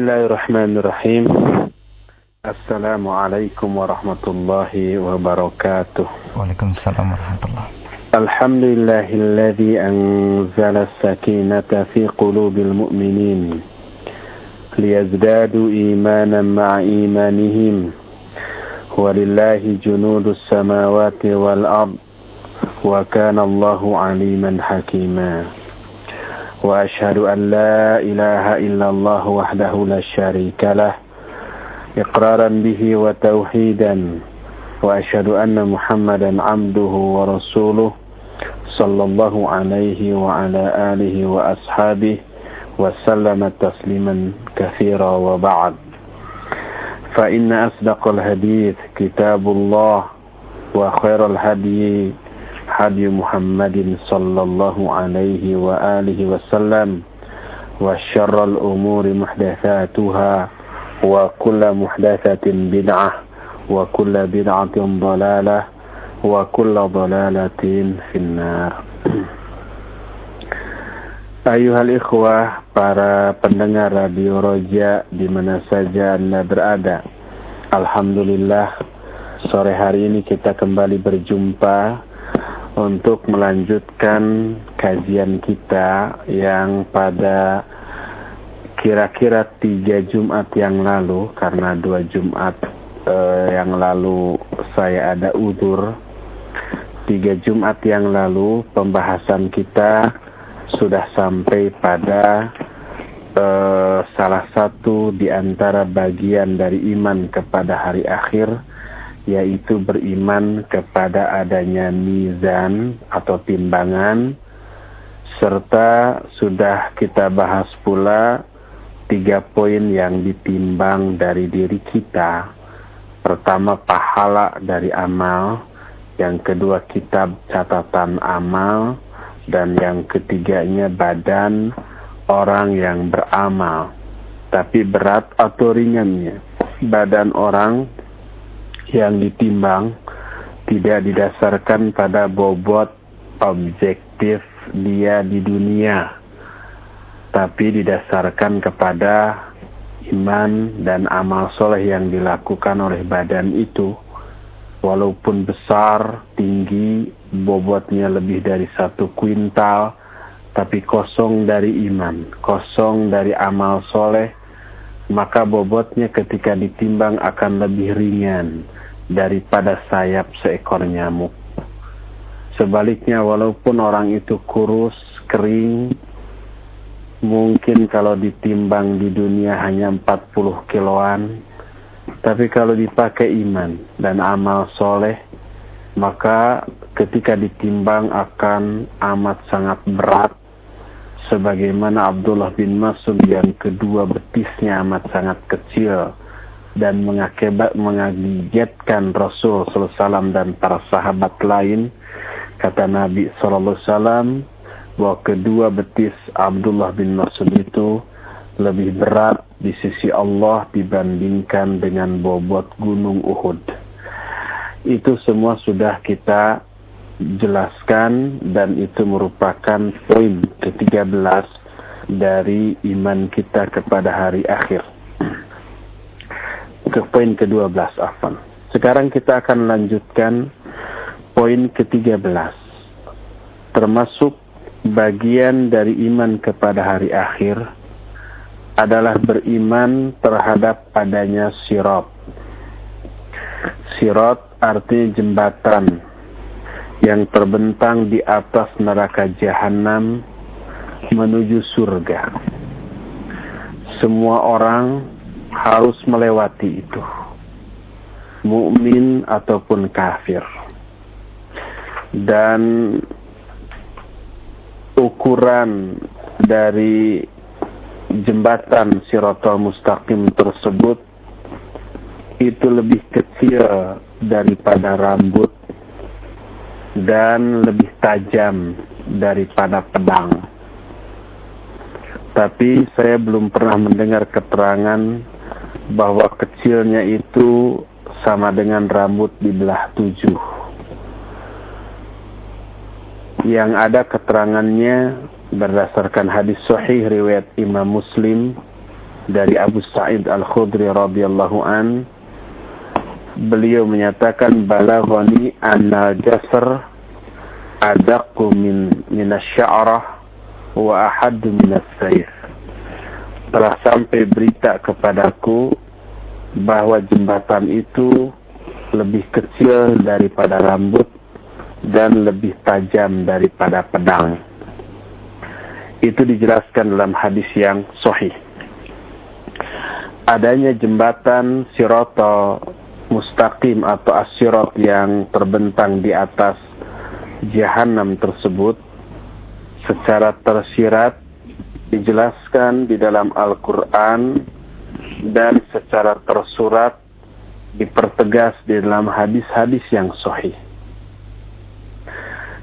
الله الرحمن الرحيم السلام عليكم ورحمة الله وبركاته وعليكم السلام ورحمة الله الحمد لله الذي أنزل السكينة في قلوب المؤمنين ليزدادوا إيمانا مع إيمانهم ولله جنود السماوات والأرض وكان الله عليما حكيما وأشهد أن لا إله إلا الله وحده لا شريك له إقرارا به وتوحيدا وأشهد أن محمدا عبده ورسوله صلى الله عليه وعلى آله وأصحابه وسلم تسليما كثيرا وبعد. فإن أصدق الحديث كتاب الله وخير الهدي هدي محمد صلى الله عليه وآله وسلم وشر الأمور محدثاتها وكل محدثة بدعة وكل بدعة ضلالة وكل ضلالة في النار Ayuhal ikhwah, para pendengar Radio Roja di mana saja Anda berada. Alhamdulillah, sore hari ini kita kembali berjumpa untuk melanjutkan kajian kita yang pada kira-kira tiga Jumat yang lalu, karena dua Jumat eh, yang lalu saya ada udur. Tiga Jumat yang lalu pembahasan kita sudah sampai pada uh, salah satu di antara bagian dari iman kepada hari akhir yaitu beriman kepada adanya mizan atau timbangan serta sudah kita bahas pula tiga poin yang ditimbang dari diri kita. Pertama pahala dari amal yang kedua kitab catatan amal dan yang ketiganya badan orang yang beramal. Tapi berat atau ringannya badan orang yang ditimbang tidak didasarkan pada bobot objektif dia di dunia tapi didasarkan kepada iman dan amal soleh yang dilakukan oleh badan itu. Walaupun besar, tinggi, bobotnya lebih dari satu kuintal, tapi kosong dari iman, kosong dari amal soleh, maka bobotnya ketika ditimbang akan lebih ringan daripada sayap seekor nyamuk. Sebaliknya walaupun orang itu kurus, kering, mungkin kalau ditimbang di dunia hanya 40 kiloan, tapi kalau dipakai iman dan amal soleh, maka ketika ditimbang akan amat sangat berat. Sebagaimana Abdullah bin Mas'ud yang kedua betisnya amat sangat kecil dan mengakibat mengagetkan Rasul SAW dan para sahabat lain. Kata Nabi SAW bahwa kedua betis Abdullah bin Mas'ud itu lebih berat di sisi Allah dibandingkan dengan bobot gunung Uhud. Itu semua sudah kita jelaskan dan itu merupakan poin ke-13 dari iman kita kepada hari akhir. Ke poin ke-12 afan. Sekarang kita akan lanjutkan poin ke-13. Termasuk bagian dari iman kepada hari akhir adalah beriman terhadap adanya sirat. Sirat artinya jembatan yang terbentang di atas neraka jahanam menuju surga. Semua orang harus melewati itu. Mukmin ataupun kafir. Dan ukuran dari jembatan Sirotol Mustaqim tersebut itu lebih kecil daripada rambut dan lebih tajam daripada pedang. Tapi saya belum pernah mendengar keterangan bahwa kecilnya itu sama dengan rambut di belah tujuh. Yang ada keterangannya berdasarkan hadis sahih riwayat Imam Muslim dari Abu Sa'id Al-Khudri radhiyallahu an beliau menyatakan balaghani anna jasr adaqu min min asy-sya'rah wa ahad min as-sayf telah sampai berita kepadaku bahwa jembatan itu lebih kecil daripada rambut dan lebih tajam daripada pedang. Itu dijelaskan dalam hadis yang sahih. Adanya jembatan sirata mustaqim atau asyirat yang terbentang di atas jahanam tersebut secara tersirat dijelaskan di dalam Al-Quran dan secara tersurat dipertegas di dalam hadis-hadis yang sahih.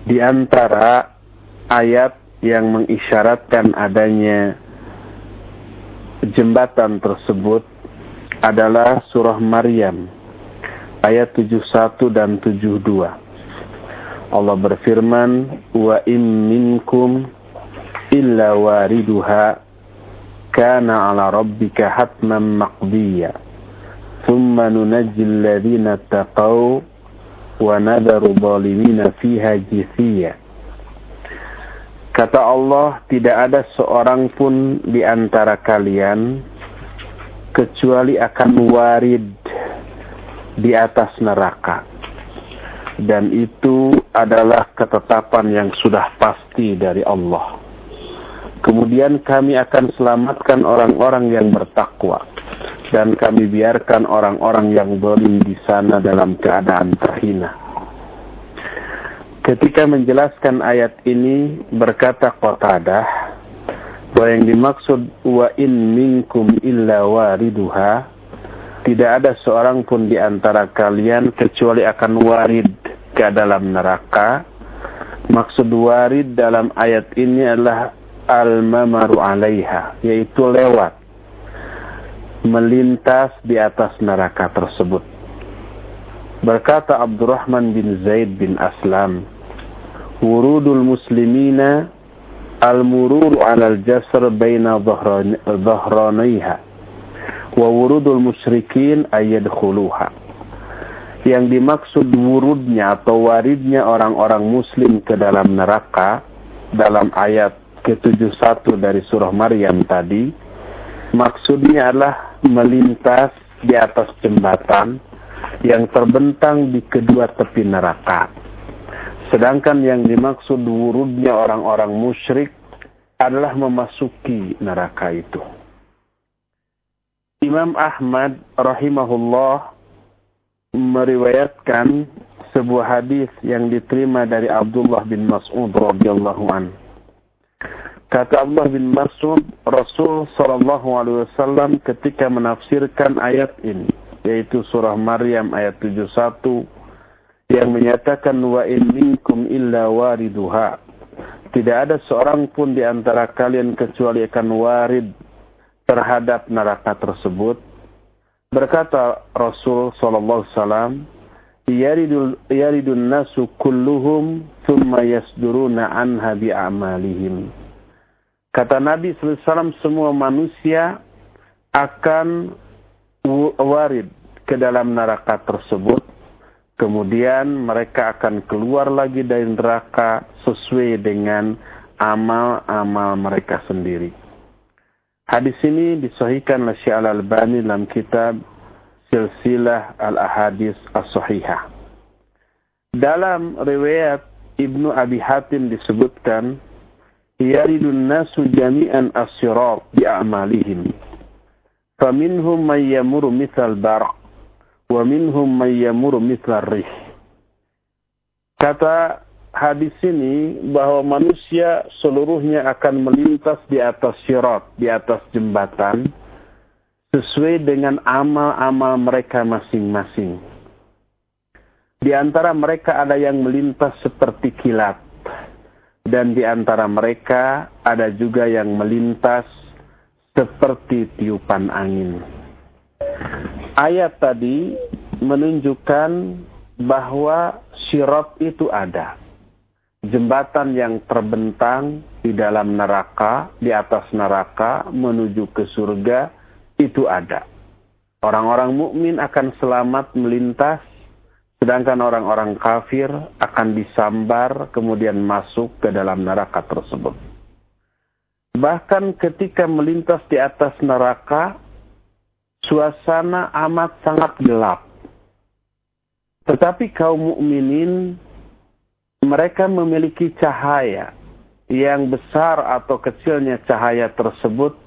Di antara ayat yang mengisyaratkan adanya jembatan tersebut adalah surah Maryam ayat 71 dan 72. Allah berfirman, "Wa in minkum illa wariduha kana 'ala rabbika hatman maqdiya." Thumma nunajji alladhina taqaw wa nadharu zalimina fiha jithiya. Kata Allah, tidak ada seorang pun di antara kalian kecuali akan warid di atas neraka. Dan itu adalah ketetapan yang sudah pasti dari Allah. Kemudian kami akan selamatkan orang-orang yang bertakwa. Dan kami biarkan orang-orang yang zalim di sana dalam keadaan terhina. Ketika menjelaskan ayat ini berkata Qatadah bahwa yang dimaksud wa in minkum illa wariduha tidak ada seorang pun di antara kalian kecuali akan warid ke dalam neraka. Maksud warid dalam ayat ini adalah al-mamaru alaiha, yaitu lewat, melintas di atas neraka tersebut. Berkata Abdurrahman bin Zaid bin Aslam, Wurudul muslimina al-mururu alal jasr baina dhahranaiha wa wurudul musyrikin ayyadkhuluha. Yang dimaksud wurudnya atau waridnya orang-orang muslim ke dalam neraka dalam ayat ke-71 dari surah Maryam tadi maksudnya adalah melintas di atas jembatan yang terbentang di kedua tepi neraka. Sedangkan yang dimaksud wurudnya orang-orang musyrik adalah memasuki neraka itu. Imam Ahmad rahimahullah meriwayatkan sebuah hadis yang diterima dari Abdullah bin Mas'ud radhiyallahu an. Kata Abdullah bin Mas'ud, Rasul sallallahu alaihi wasallam ketika menafsirkan ayat ini, yaitu surah Maryam ayat 71 yang menyatakan wa in minkum illa wariduha. Tidak ada seorang pun di antara kalian kecuali akan warid terhadap neraka tersebut. Berkata Rasul sallallahu alaihi wasallam, "Yaridul yaridun nasu kulluhum thumma yasduruna anha bi a'malihim." Kata Nabi sallallahu alaihi wasallam, semua manusia akan warid ke dalam neraka tersebut. Kemudian mereka akan keluar lagi dari neraka sesuai dengan amal-amal mereka sendiri. Hadis ini disahihkan oleh Syekh Al-Albani dalam kitab Silsilah Al-Ahadis As-Sahihah. Dalam riwayat Ibnu Abi Hatim disebutkan, Yaridun nasu jami'an as-sirat bi'amalihim. Faminhum man yamuru mithal bar' wa minhum yamuru mithal rih. Kata hadis ini bahwa manusia seluruhnya akan melintas di atas syirat, di atas jembatan, sesuai dengan amal-amal mereka masing-masing. Di antara mereka ada yang melintas seperti kilat, dan di antara mereka ada juga yang melintas seperti tiupan angin. Ayat tadi menunjukkan bahwa syirat itu ada jembatan yang terbentang di dalam neraka, di atas neraka menuju ke surga itu ada. Orang-orang mukmin akan selamat melintas, sedangkan orang-orang kafir akan disambar kemudian masuk ke dalam neraka tersebut. Bahkan ketika melintas di atas neraka, suasana amat sangat gelap. Tetapi kaum mukminin mereka memiliki cahaya yang besar atau kecilnya cahaya tersebut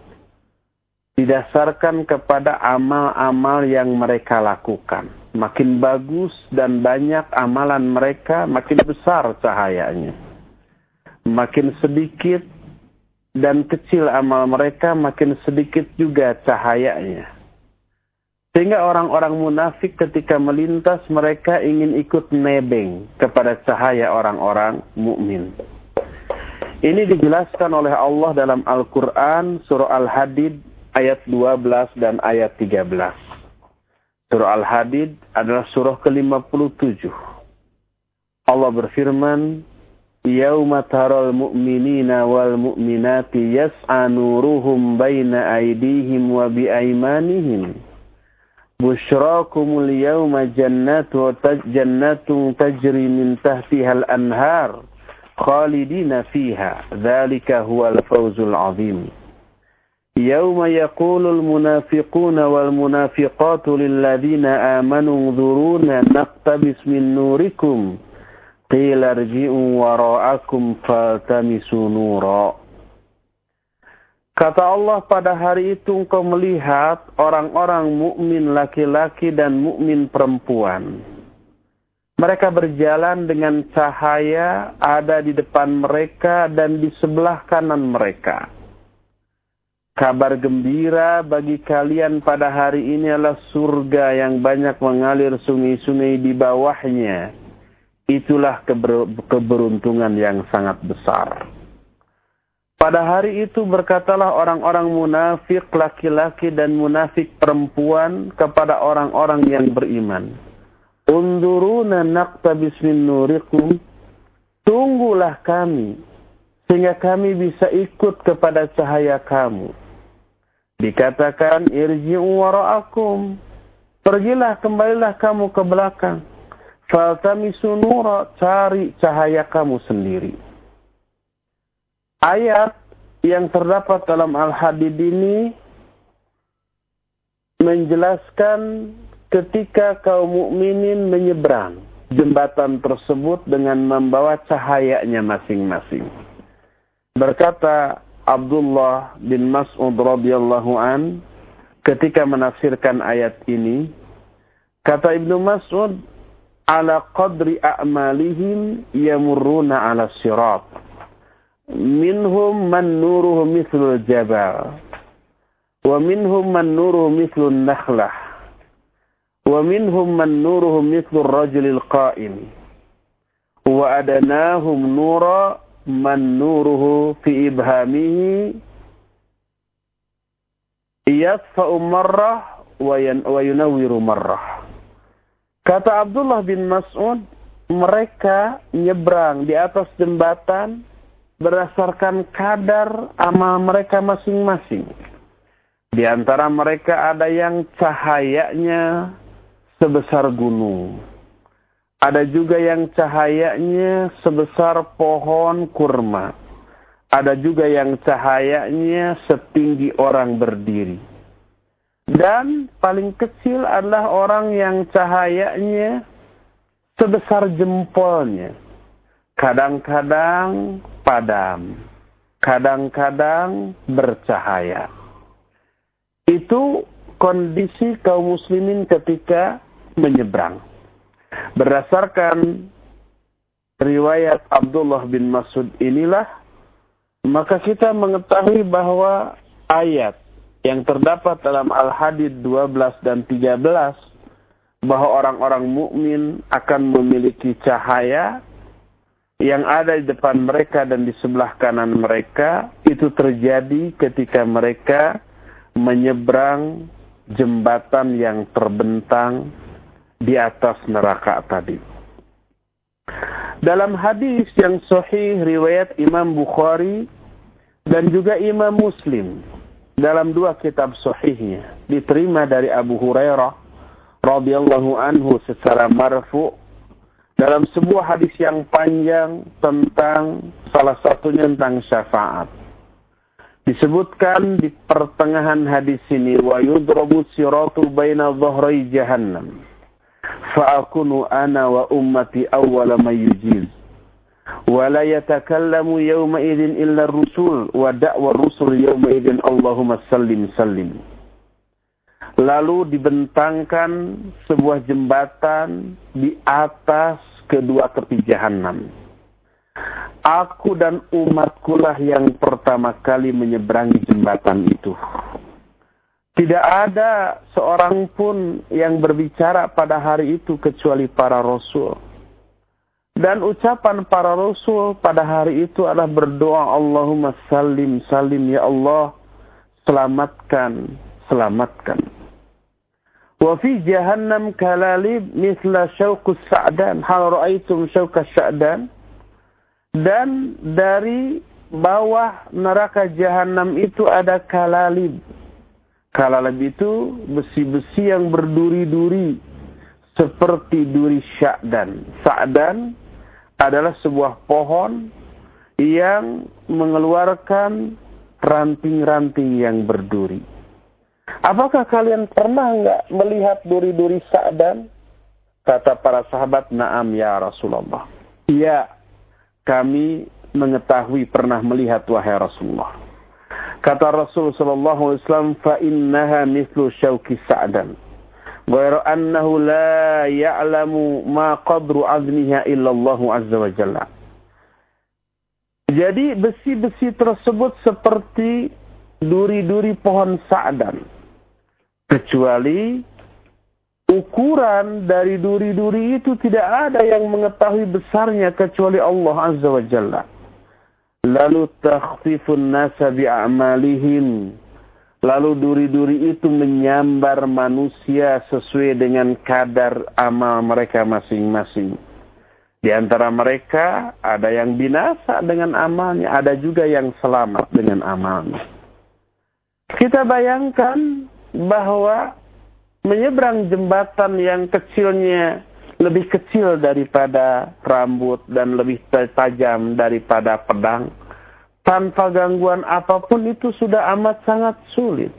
didasarkan kepada amal-amal yang mereka lakukan. Makin bagus dan banyak amalan mereka, makin besar cahayanya. Makin sedikit dan kecil amal mereka, makin sedikit juga cahayanya. Sehingga orang-orang munafik ketika melintas mereka ingin ikut nebeng kepada cahaya orang-orang mukmin. Ini dijelaskan oleh Allah dalam Al-Quran surah Al-Hadid ayat 12 dan ayat 13. Surah Al-Hadid adalah surah ke-57. Allah berfirman, Yauma taral mu'minina wal mu'minati yas'a nuruhum baina wa biaymanihim. بشراكم اليوم جنات جنات تجري من تحتها الأنهار خالدين فيها. ذلك هو الفوز العظيم. يوم يقول المنافقون والمنافقات للذين آمنوا انظرونا نقتبس من نوركم. قيل ارجئوا وراءكم فالتمسوا نورا. Kata Allah pada hari itu engkau melihat orang-orang mukmin laki-laki dan mukmin perempuan. Mereka berjalan dengan cahaya ada di depan mereka dan di sebelah kanan mereka Kabar gembira bagi kalian pada hari ini adalah surga yang banyak mengalir sungai-sungai di bawahnya. Itulah keber keberuntungan yang sangat besar. Pada hari itu berkatalah orang-orang munafik laki-laki dan munafik perempuan kepada orang-orang yang beriman. Unduruna naqtabis min nurikum. Tunggulah kami sehingga kami bisa ikut kepada cahaya kamu. Dikatakan irji'u wara'akum. Pergilah, kembalilah kamu ke belakang. Faltamisu nura, cari cahaya kamu sendiri. Ayat yang terdapat dalam Al-Hadid ini menjelaskan ketika kaum mukminin menyeberang jembatan tersebut dengan membawa cahayanya masing-masing. Berkata Abdullah bin Mas'ud radhiyallahu an ketika menafsirkan ayat ini kata Ibnu Mas'ud ala qadri a'malihim yamurruna ala sirat minhum man nuruhu mithlul jabal wa minhum man nuruhu mithlul nakhlah wa minhum man nuruhu mithlul rajulil qa'im wa adanahum nura man nuruhu fi ibhamihi yasfa'u marrah wa yunawwiru marrah. Kata Abdullah bin Mas'ud, mereka nyebrang di atas jembatan berdasarkan kadar amal mereka masing-masing. Di antara mereka ada yang cahayanya sebesar gunung. Ada juga yang cahayanya sebesar pohon kurma. Ada juga yang cahayanya setinggi orang berdiri. Dan paling kecil adalah orang yang cahayanya sebesar jempolnya. Kadang-kadang padam. Kadang-kadang bercahaya. Itu kondisi kaum muslimin ketika menyeberang. Berdasarkan riwayat Abdullah bin Mas'ud inilah, maka kita mengetahui bahwa ayat yang terdapat dalam Al-Hadid 12 dan 13 bahwa orang-orang mukmin akan memiliki cahaya yang ada di depan mereka dan di sebelah kanan mereka itu terjadi ketika mereka menyeberang jembatan yang terbentang di atas neraka tadi. Dalam hadis yang sahih riwayat Imam Bukhari dan juga Imam Muslim dalam dua kitab sahihnya diterima dari Abu Hurairah radhiyallahu anhu secara marfu dalam sebuah hadis yang panjang tentang salah satunya tentang syafaat. Disebutkan di pertengahan hadis ini wa yudrabu siratu baina dhahri jahannam fa akunu ana wa ummati awwala may yujiz wa la yatakallamu yawma idhin illa ar-rusul wa da'wa ar-rusul yawma Allahumma sallim sallim. Lalu dibentangkan sebuah jembatan di atas kedua tepi jahanam. Aku dan umatkulah yang pertama kali menyeberangi jembatan itu. Tidak ada seorang pun yang berbicara pada hari itu kecuali para rasul dan ucapan para rasul pada hari itu adalah berdoa Allahumma salim salim ya Allah selamatkan selamatkan. Wa jahannam kalalib misla syauqus sa'dan. Hal ra'aitum syauqas sa'dan? Dan dari bawah neraka jahanam itu ada kalalib. Kalalib itu besi-besi yang berduri-duri seperti duri sya'dan. Sa'dan adalah sebuah pohon yang mengeluarkan ranting-ranting yang berduri. Apakah kalian pernah nggak melihat duri-duri sa'dan? Kata para sahabat, naam ya Rasulullah. Iya, kami mengetahui pernah melihat wahai Rasulullah. Kata Rasul sallallahu alaihi wasallam, fa innaha mithlu syauki sa'dan. Ghairu annahu la ya'lamu ma qadru azmiha illallahu azza wa jalla. Jadi besi-besi tersebut seperti duri-duri pohon sa'dan Kecuali ukuran dari duri-duri itu tidak ada yang mengetahui besarnya kecuali Allah Azza wa Jalla. Lalu takhfifun nasa bi'amalihim Lalu duri-duri itu menyambar manusia sesuai dengan kadar amal mereka masing-masing. Di antara mereka ada yang binasa dengan amalnya, ada juga yang selamat dengan amalnya. Kita bayangkan bahwa menyeberang jembatan yang kecilnya lebih kecil daripada rambut dan lebih tajam daripada pedang tanpa gangguan apa pun itu sudah amat sangat sulit.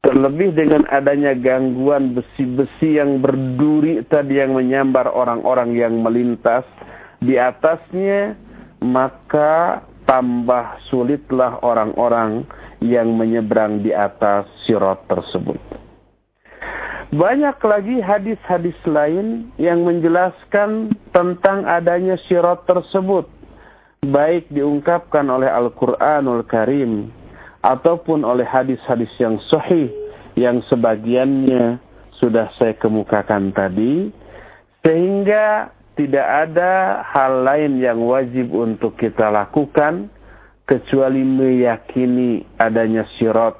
Terlebih dengan adanya gangguan besi-besi yang berduri tadi yang menyambar orang-orang yang melintas di atasnya, maka tambah sulitlah orang-orang yang menyeberang di atas sirot tersebut. Banyak lagi hadis-hadis lain yang menjelaskan tentang adanya sirot tersebut baik diungkapkan oleh Al-Quranul Karim ataupun oleh hadis-hadis yang sahih yang sebagiannya sudah saya kemukakan tadi sehingga tidak ada hal lain yang wajib untuk kita lakukan kecuali meyakini adanya syirat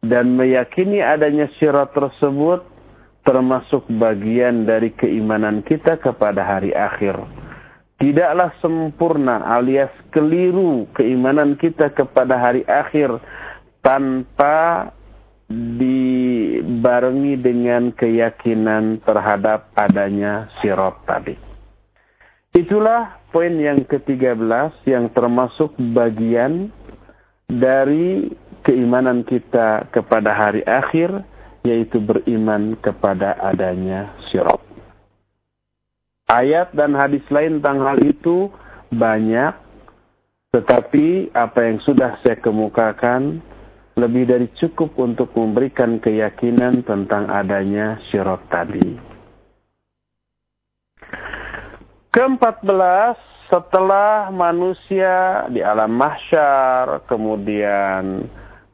dan meyakini adanya syirat tersebut termasuk bagian dari keimanan kita kepada hari akhir tidaklah sempurna alias keliru keimanan kita kepada hari akhir tanpa dibarengi dengan keyakinan terhadap adanya sirot tadi. Itulah poin yang ke-13 yang termasuk bagian dari keimanan kita kepada hari akhir yaitu beriman kepada adanya sirot. Ayat dan hadis lain tentang hal itu banyak, tetapi apa yang sudah saya kemukakan lebih dari cukup untuk memberikan keyakinan tentang adanya syirat tadi. Keempat belas, setelah manusia di alam mahsyar, kemudian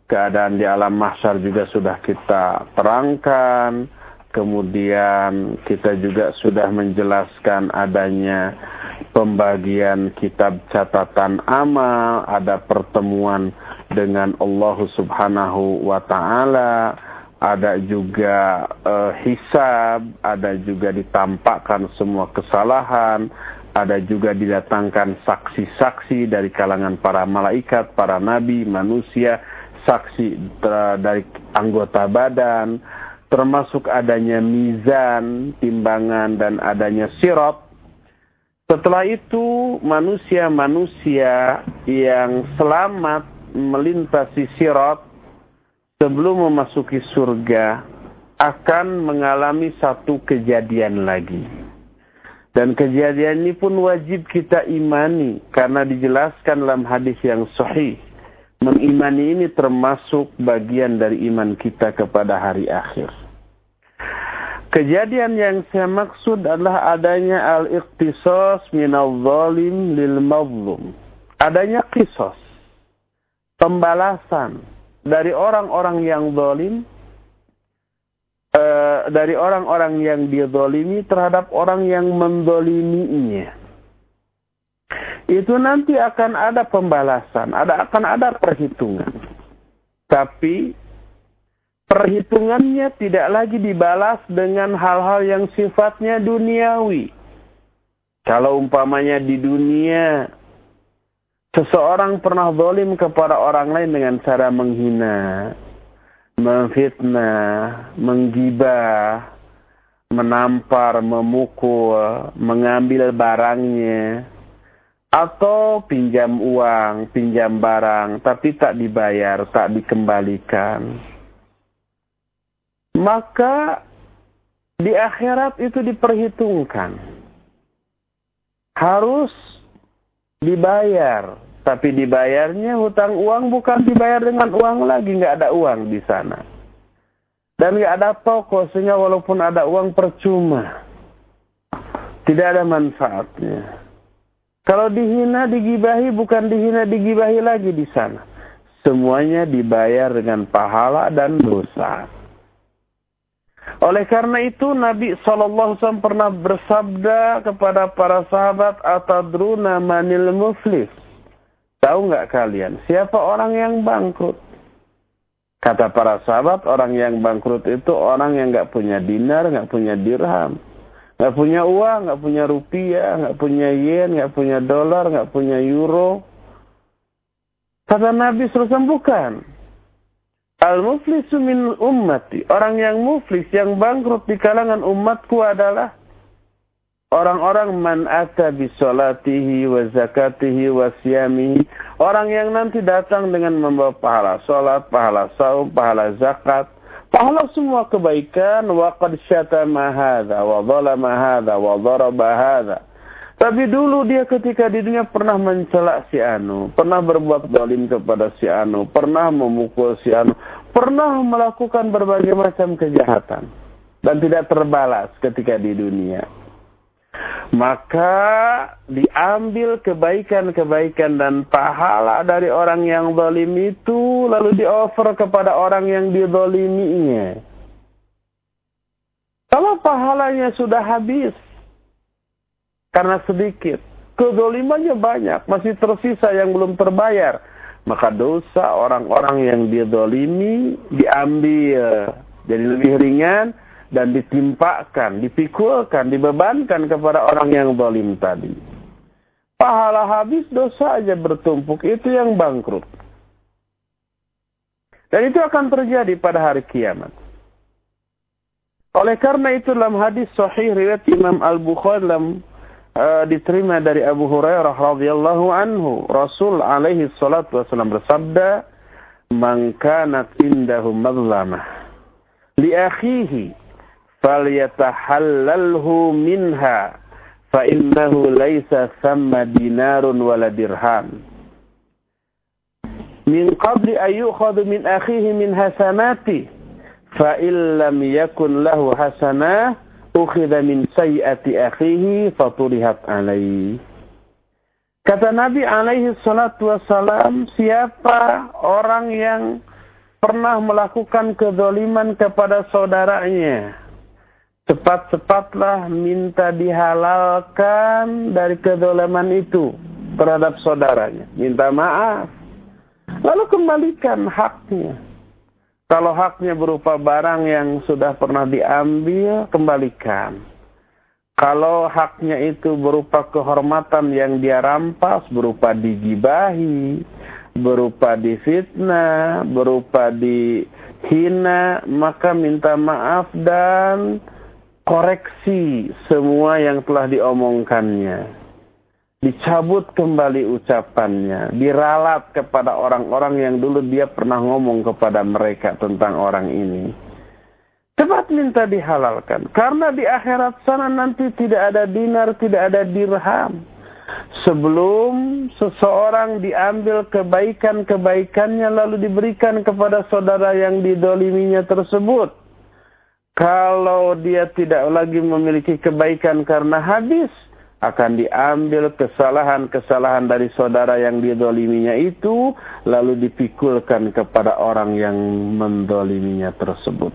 keadaan di alam mahsyar juga sudah kita terangkan, Kemudian kita juga sudah menjelaskan adanya pembagian kitab catatan amal, ada pertemuan dengan Allah Subhanahu wa taala, ada juga uh, hisab, ada juga ditampakkan semua kesalahan, ada juga didatangkan saksi-saksi dari kalangan para malaikat, para nabi, manusia, saksi dari anggota badan, termasuk adanya mizan, timbangan, dan adanya sirot. Setelah itu, manusia-manusia yang selamat melintasi sirot sebelum memasuki surga akan mengalami satu kejadian lagi. Dan kejadian ini pun wajib kita imani karena dijelaskan dalam hadis yang sahih. Mengimani ini termasuk bagian dari iman kita kepada hari akhir. Kejadian yang saya maksud adalah adanya al-iqtisas minal zalim lil mazlum. Adanya kisos. Pembalasan dari orang-orang yang zalim uh, dari orang-orang yang didolimi terhadap orang yang mendoliminya. Itu nanti akan ada pembalasan, ada akan ada perhitungan. Tapi perhitungannya tidak lagi dibalas dengan hal-hal yang sifatnya duniawi. Kalau umpamanya di dunia seseorang pernah dolim kepada orang lain dengan cara menghina, memfitnah, menggibah, menampar, memukul, mengambil barangnya, atau pinjam uang, pinjam barang, tapi tak dibayar, tak dikembalikan. Maka di akhirat itu diperhitungkan. Harus dibayar tapi dibayarnya hutang uang bukan dibayar dengan uang lagi, nggak ada uang di sana. Dan nggak ada toko, sehingga walaupun ada uang percuma. Tidak ada manfaatnya. Kalau dihina, digibahi, bukan dihina, digibahi lagi di sana. Semuanya dibayar dengan pahala dan dosa. Oleh karena itu Nabi SAW pernah bersabda kepada para sahabat, Atadruna manil muflis. Tahu nggak kalian siapa orang yang bangkrut? Kata para sahabat, orang yang bangkrut itu orang yang nggak punya dinar, nggak punya dirham, nggak punya uang, nggak punya rupiah, nggak punya yen, nggak punya dolar, nggak punya euro. Kata Nabi SAW bukan. Al-muflisu min ummati. Orang yang muflis, yang bangkrut di kalangan umatku adalah Orang-orang man ata bisolatihi wa zakatihi wa siyamihi. Orang yang nanti datang dengan membawa pahala solat, pahala saum, pahala zakat. Pahala semua kebaikan. Wa qad syatama hadha, wa zalama hadha. Tapi dulu dia ketika di dunia pernah mencela si Anu, pernah berbuat zalim kepada si Anu, pernah memukul si Anu, pernah melakukan berbagai macam kejahatan dan tidak terbalas ketika di dunia maka diambil kebaikan-kebaikan dan pahala dari orang yang zalim itu lalu dioffer kepada orang yang dizaliminya. Kalau pahalanya sudah habis karena sedikit, kezalimannya banyak, masih tersisa yang belum terbayar, maka dosa orang-orang yang dizalimi diambil jadi lebih ringan dan ditimpakan, dipikulkan, dibebankan kepada orang yang zalim tadi. Pahala habis, dosa aja bertumpuk. Itu yang bangkrut. Dan itu akan terjadi pada hari kiamat. Oleh karena itu dalam hadis sahih riwayat Imam Al-Bukhari dalam uh, diterima dari Abu Hurairah radhiyallahu anhu, Rasul alaihi salatu wasallam bersabda, "Man kanat indahu madlamah li akhihi falyatahallalhu minha fa innahu laisa thamma dinarun wala dirham min qabli ayyukhadhu min akhihi min hasanati fa illam yakun lahu hasanah ukhidha min sayyati akhihi faturihat alaihi Kata Nabi alaihi salatu wassalam, siapa orang yang pernah melakukan kezaliman kepada saudaranya, cepat-cepatlah minta dihalalkan dari kedolaman itu terhadap saudaranya. Minta maaf. Lalu kembalikan haknya. Kalau haknya berupa barang yang sudah pernah diambil, kembalikan. Kalau haknya itu berupa kehormatan yang dia rampas, berupa digibahi, berupa difitnah, berupa dihina, maka minta maaf dan koreksi semua yang telah diomongkannya. Dicabut kembali ucapannya, diralat kepada orang-orang yang dulu dia pernah ngomong kepada mereka tentang orang ini. Cepat minta dihalalkan. Karena di akhirat sana nanti tidak ada dinar, tidak ada dirham sebelum seseorang diambil kebaikan-kebaikannya lalu diberikan kepada saudara yang didoliminya tersebut. Kalau dia tidak lagi memiliki kebaikan karena habis, akan diambil kesalahan-kesalahan dari saudara yang didoliminya itu, lalu dipikulkan kepada orang yang mendoliminya tersebut.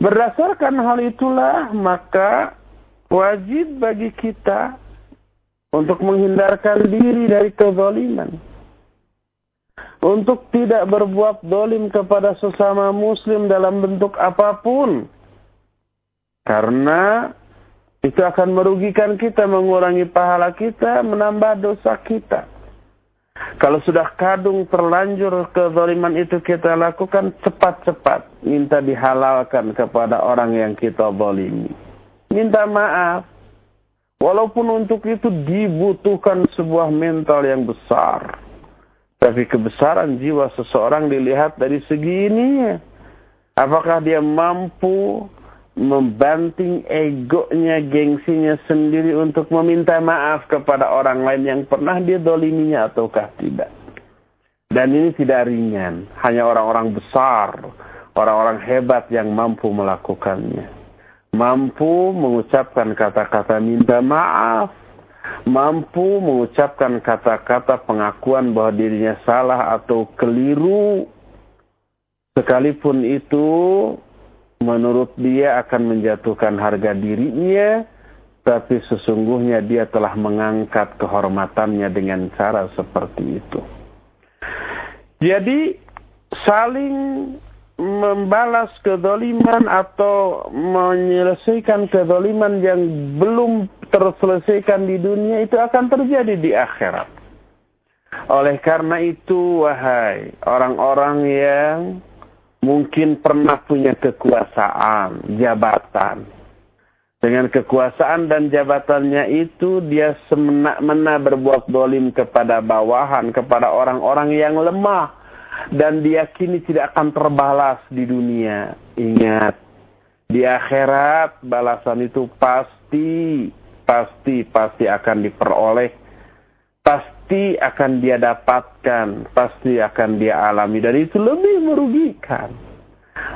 Berdasarkan hal itulah, maka wajib bagi kita untuk menghindarkan diri dari kezaliman, untuk tidak berbuat dolim kepada sesama muslim dalam bentuk apa pun, karena itu akan merugikan kita, mengurangi pahala kita, menambah dosa kita. Kalau sudah kadung terlanjur kezaliman itu kita lakukan cepat-cepat minta dihalalkan kepada orang yang kita zalimi. Minta maaf, Walaupun untuk itu dibutuhkan sebuah mental yang besar. Tapi kebesaran jiwa seseorang dilihat dari segi ininya. Apakah dia mampu membanting egonya, gengsinya sendiri untuk meminta maaf kepada orang lain yang pernah dia doliminya ataukah tidak. Dan ini tidak ringan. Hanya orang-orang besar, orang-orang hebat yang mampu melakukannya mampu mengucapkan kata-kata minta maaf, mampu mengucapkan kata-kata pengakuan bahwa dirinya salah atau keliru, sekalipun itu menurut dia akan menjatuhkan harga dirinya, tapi sesungguhnya dia telah mengangkat kehormatannya dengan cara seperti itu. Jadi saling membalas kedoliman atau menyelesaikan kedoliman yang belum terselesaikan di dunia itu akan terjadi di akhirat. Oleh karena itu, wahai orang-orang yang mungkin pernah punya kekuasaan, jabatan. Dengan kekuasaan dan jabatannya itu, dia semena-mena berbuat dolim kepada bawahan, kepada orang-orang yang lemah dan diyakini tidak akan terbalas di dunia. Ingat, di akhirat balasan itu pasti, pasti, pasti akan diperoleh. Pasti akan dia dapatkan, pasti akan dia alami. Dan itu lebih merugikan.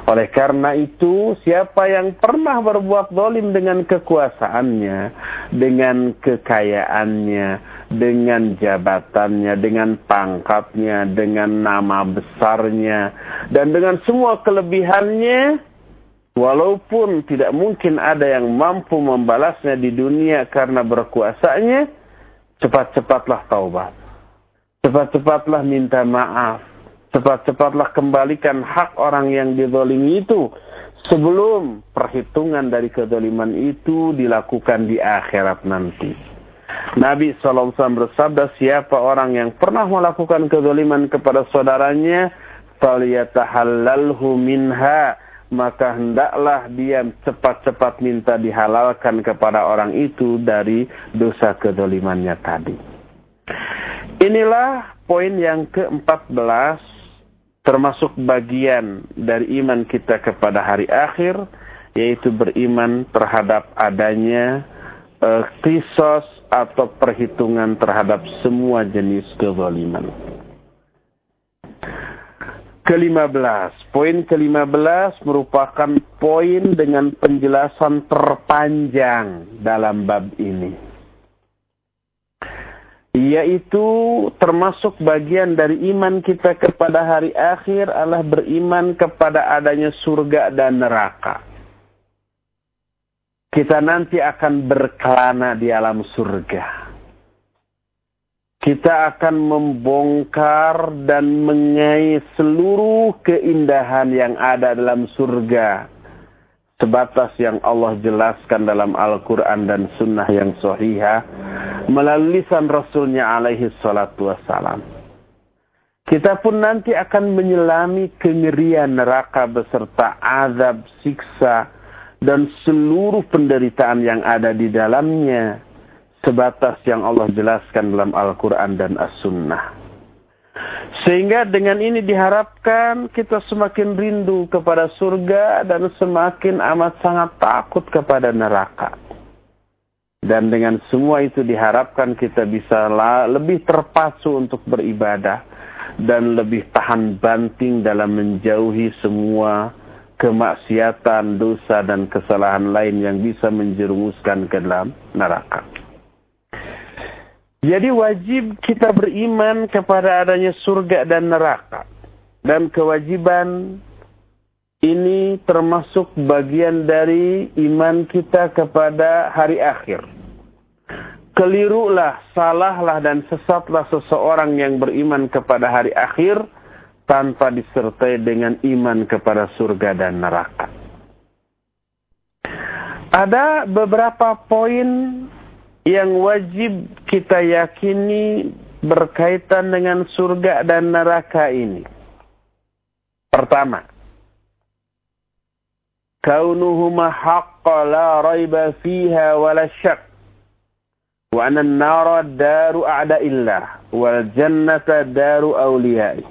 Oleh karena itu, siapa yang pernah berbuat dolim dengan kekuasaannya, dengan kekayaannya, dengan jabatannya, dengan pangkatnya, dengan nama besarnya, dan dengan semua kelebihannya, walaupun tidak mungkin ada yang mampu membalasnya di dunia karena berkuasanya, cepat-cepatlah taubat. Cepat-cepatlah minta maaf. Cepat-cepatlah kembalikan hak orang yang didolimi itu sebelum perhitungan dari kedoliman itu dilakukan di akhirat nanti. Nabi SAW bersabda, siapa orang yang pernah melakukan kezaliman kepada saudaranya, فَلْيَتَحَلَّلْهُ minha, maka hendaklah dia cepat-cepat minta dihalalkan kepada orang itu dari dosa kezalimannya tadi. Inilah poin yang ke-14, termasuk bagian dari iman kita kepada hari akhir, yaitu beriman terhadap adanya uh, kisos atau perhitungan terhadap semua jenis kezaliman. Kelima belas, poin kelima belas merupakan poin dengan penjelasan terpanjang dalam bab ini. Yaitu termasuk bagian dari iman kita kepada hari akhir adalah beriman kepada adanya surga dan neraka kita nanti akan berkelana di alam surga. Kita akan membongkar dan mengais seluruh keindahan yang ada dalam surga. Sebatas yang Allah jelaskan dalam Al-Quran dan Sunnah yang sahihah melalui lisan Rasulnya alaihi salatu wassalam. Kita pun nanti akan menyelami kengerian neraka beserta azab, siksa, dan seluruh penderitaan yang ada di dalamnya. Sebatas yang Allah jelaskan dalam Al-Quran dan As-Sunnah. Sehingga dengan ini diharapkan kita semakin rindu kepada surga dan semakin amat sangat takut kepada neraka. Dan dengan semua itu diharapkan kita bisa lebih terpacu untuk beribadah dan lebih tahan banting dalam menjauhi semua kemaksiatan, dosa dan kesalahan lain yang bisa menjerumuskan ke dalam neraka. Jadi wajib kita beriman kepada adanya surga dan neraka. Dan kewajiban ini termasuk bagian dari iman kita kepada hari akhir. Kelirulah, salahlah dan sesatlah seseorang yang beriman kepada hari akhir tanpa disertai dengan iman kepada surga dan neraka. Ada beberapa poin yang wajib kita yakini berkaitan dengan surga dan neraka ini. Pertama, kaunuhuma haqqa la raiba fiha wala syak. Wa anna an-nara daru a'da'illah wal jannata daru awliyai.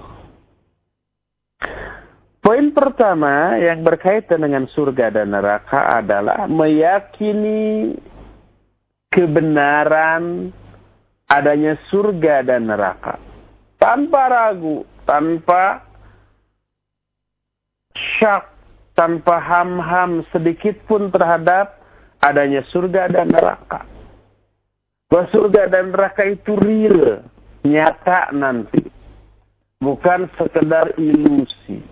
Poin pertama yang berkaitan dengan surga dan neraka adalah meyakini kebenaran adanya surga dan neraka. Tanpa ragu, tanpa syak, tanpa ham-ham sedikit pun terhadap adanya surga dan neraka. Bahwa surga dan neraka itu real, nyata nanti. Bukan sekedar ilusi.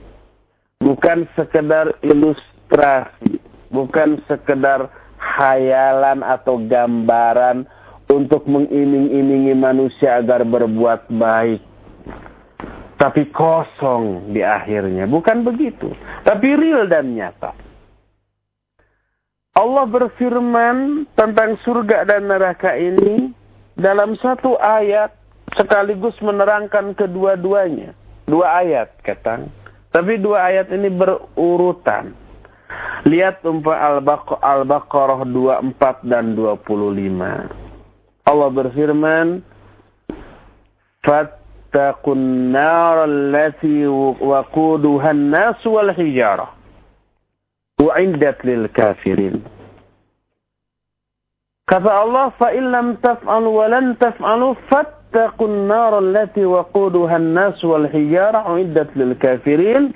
Bukan sekedar ilustrasi. Bukan sekedar khayalan atau gambaran untuk mengiming-imingi manusia agar berbuat baik. Tapi kosong di akhirnya. Bukan begitu. Tapi real dan nyata. Allah berfirman tentang surga dan neraka ini dalam satu ayat sekaligus menerangkan kedua-duanya. Dua ayat, katang. Tapi dua ayat ini berurutan. Lihat umpah Al-Baqarah 24 dan 25. Allah berfirman, Fattaqun nar allati waquduha an-nas wal hijarah. U'iddat lil kafirin. Kata Allah, fattaqun nar allati waquduha an-nas wal hijarah u'iddat lil kafirin.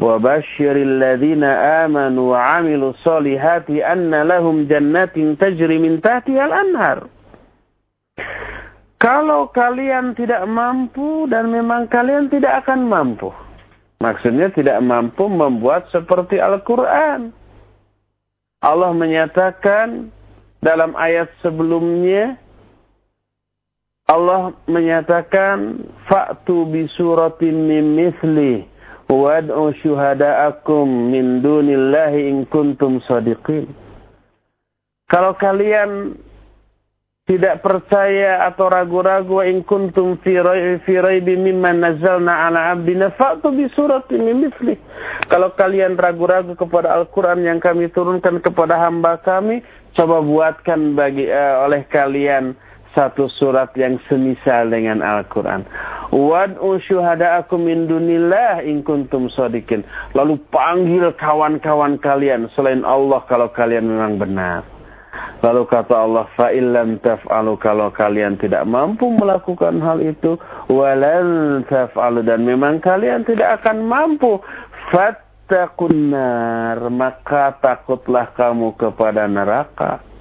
وبشر الذين آمنوا وعملوا الصالحات أن لهم جنات تجري من تحتها الأنهار Kalau kalian tidak mampu dan memang kalian tidak akan mampu. Maksudnya tidak mampu membuat seperti Al-Quran. Allah menyatakan dalam ayat sebelumnya, Allah menyatakan, Fa'tu bi suratin min mislih wad'u syuhada'akum min dunillahi in kuntum sadiqin. Kalau kalian tidak percaya atau ragu-ragu in kuntum fi raibi mimma nazzalna ala abdina fa'tu bi suratin min mithlih. Kalau kalian ragu-ragu kepada Al-Qur'an yang kami turunkan kepada hamba kami, coba buatkan bagi uh, oleh kalian satu surat yang semisal dengan Al-Quran. Wad'u syuhada'akum min dunillah in kuntum. Lalu panggil kawan-kawan kalian selain Allah kalau kalian memang benar. Lalu kata Allah, fa'illam taf'alu kalau kalian tidak mampu melakukan hal itu, walan taf'alu dan memang kalian tidak akan mampu, fattaqun nar, maka takutlah kamu kepada neraka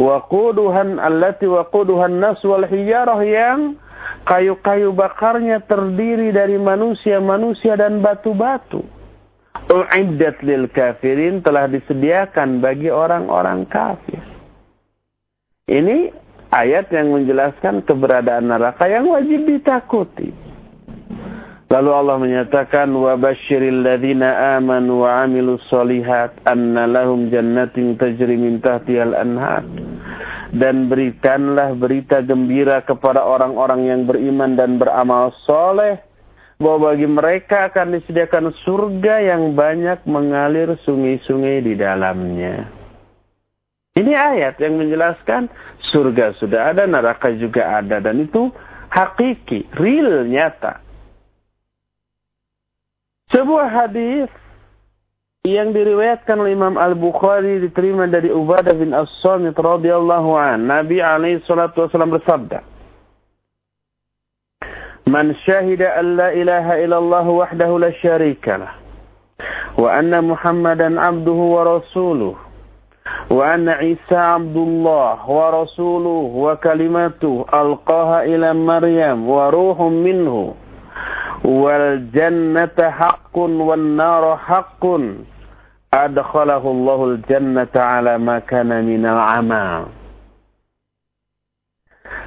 waquduhan allati waquduhan nas wal hijarah yang kayu-kayu bakarnya terdiri dari manusia-manusia dan batu-batu. Uiddat lil kafirin telah disediakan bagi orang-orang kafir. Ini ayat yang menjelaskan keberadaan neraka yang wajib ditakuti. Lalu Allah menyatakan wa basyiril ladzina amanu wa amilus solihat anna lahum jannatin tajri min tahtihal anhar dan berikanlah berita gembira kepada orang-orang yang beriman dan beramal soleh bahwa bagi mereka akan disediakan surga yang banyak mengalir sungai-sungai di dalamnya. Ini ayat yang menjelaskan surga sudah ada, neraka juga ada. Dan itu hakiki, real, nyata. Sebuah hadis yang diriwayatkan oleh Imam Al-Bukhari diterima dari Ubadah bin As-Samit radhiyallahu an. Nabi alaihi salatu wasallam bersabda, "Man syahida an la ilaha illallah wahdahu la syarika lah wa anna Muhammadan abduhu wa rasuluh wa anna Isa abdullah wa rasuluh wa kalimatuh alqaha ila Maryam wa ruhum minhu." wal jannata haqqun wan naru haqqun. Adkhalahu Allahul jannata ala ma kana minal amal.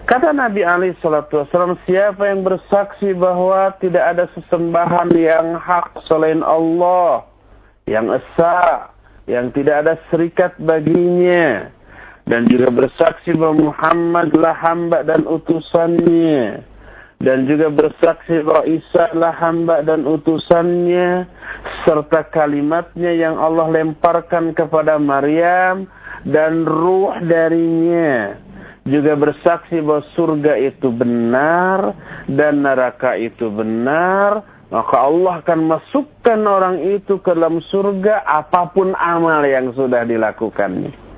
Kata Nabi Ali Shallallahu Wasallam, siapa yang bersaksi bahwa tidak ada sesembahan yang hak selain Allah, yang esa, yang tidak ada serikat baginya, dan juga bersaksi bahwa Muhammadlah hamba dan utusannya, dan juga bersaksi bahwa Isa adalah hamba dan utusannya serta kalimatnya yang Allah lemparkan kepada Maryam dan ruh darinya. Juga bersaksi bahwa surga itu benar dan neraka itu benar maka Allah akan masukkan orang itu ke dalam surga apa pun amal yang sudah dilakukannya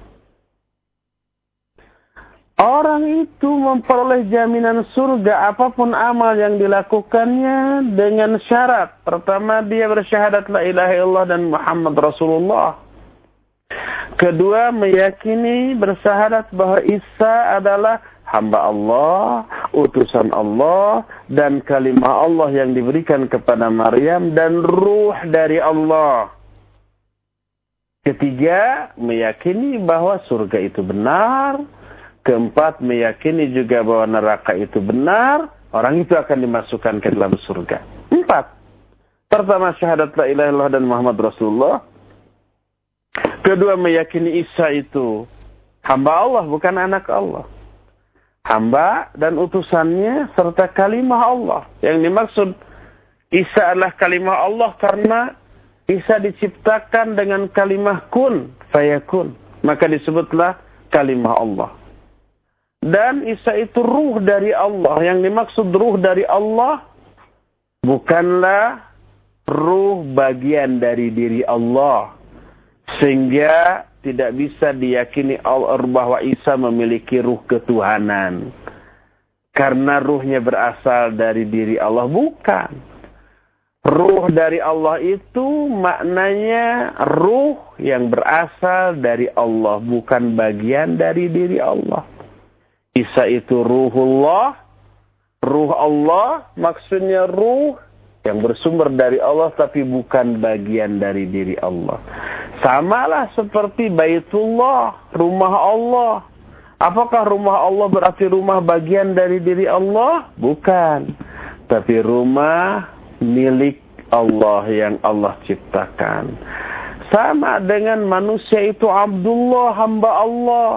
Orang itu memperoleh jaminan surga apa pun amal yang dilakukannya dengan syarat. Pertama dia bersyahadat la ilaha illallah dan Muhammad Rasulullah. Kedua meyakini bersyahadat bahwa Isa adalah hamba Allah, utusan Allah, dan kalimah Allah yang diberikan kepada Maryam dan ruh dari Allah. Ketiga, meyakini bahwa surga itu benar, Keempat, meyakini juga bahwa neraka itu benar, orang itu akan dimasukkan ke dalam surga. Empat, pertama syahadat la ilaha illallah dan Muhammad Rasulullah. Kedua, meyakini Isa itu hamba Allah, bukan anak Allah. Hamba dan utusannya serta kalimah Allah. Yang dimaksud Isa adalah kalimah Allah karena Isa diciptakan dengan kalimah kun, fayakun. Maka disebutlah kalimah Allah. Dan Isa itu ruh dari Allah. Yang dimaksud ruh dari Allah bukanlah ruh bagian dari diri Allah. Sehingga tidak bisa diyakini Allah bahwa Isa memiliki ruh ketuhanan. Karena ruhnya berasal dari diri Allah. Bukan. Ruh dari Allah itu maknanya ruh yang berasal dari Allah. Bukan bagian dari diri Allah. Isa itu ruhullah. Ruh Allah maksudnya ruh yang bersumber dari Allah tapi bukan bagian dari diri Allah. Samalah seperti Baitullah, rumah Allah. Apakah rumah Allah berarti rumah bagian dari diri Allah? Bukan. Tapi rumah milik Allah yang Allah ciptakan. Sama dengan manusia itu Abdullah, hamba Allah.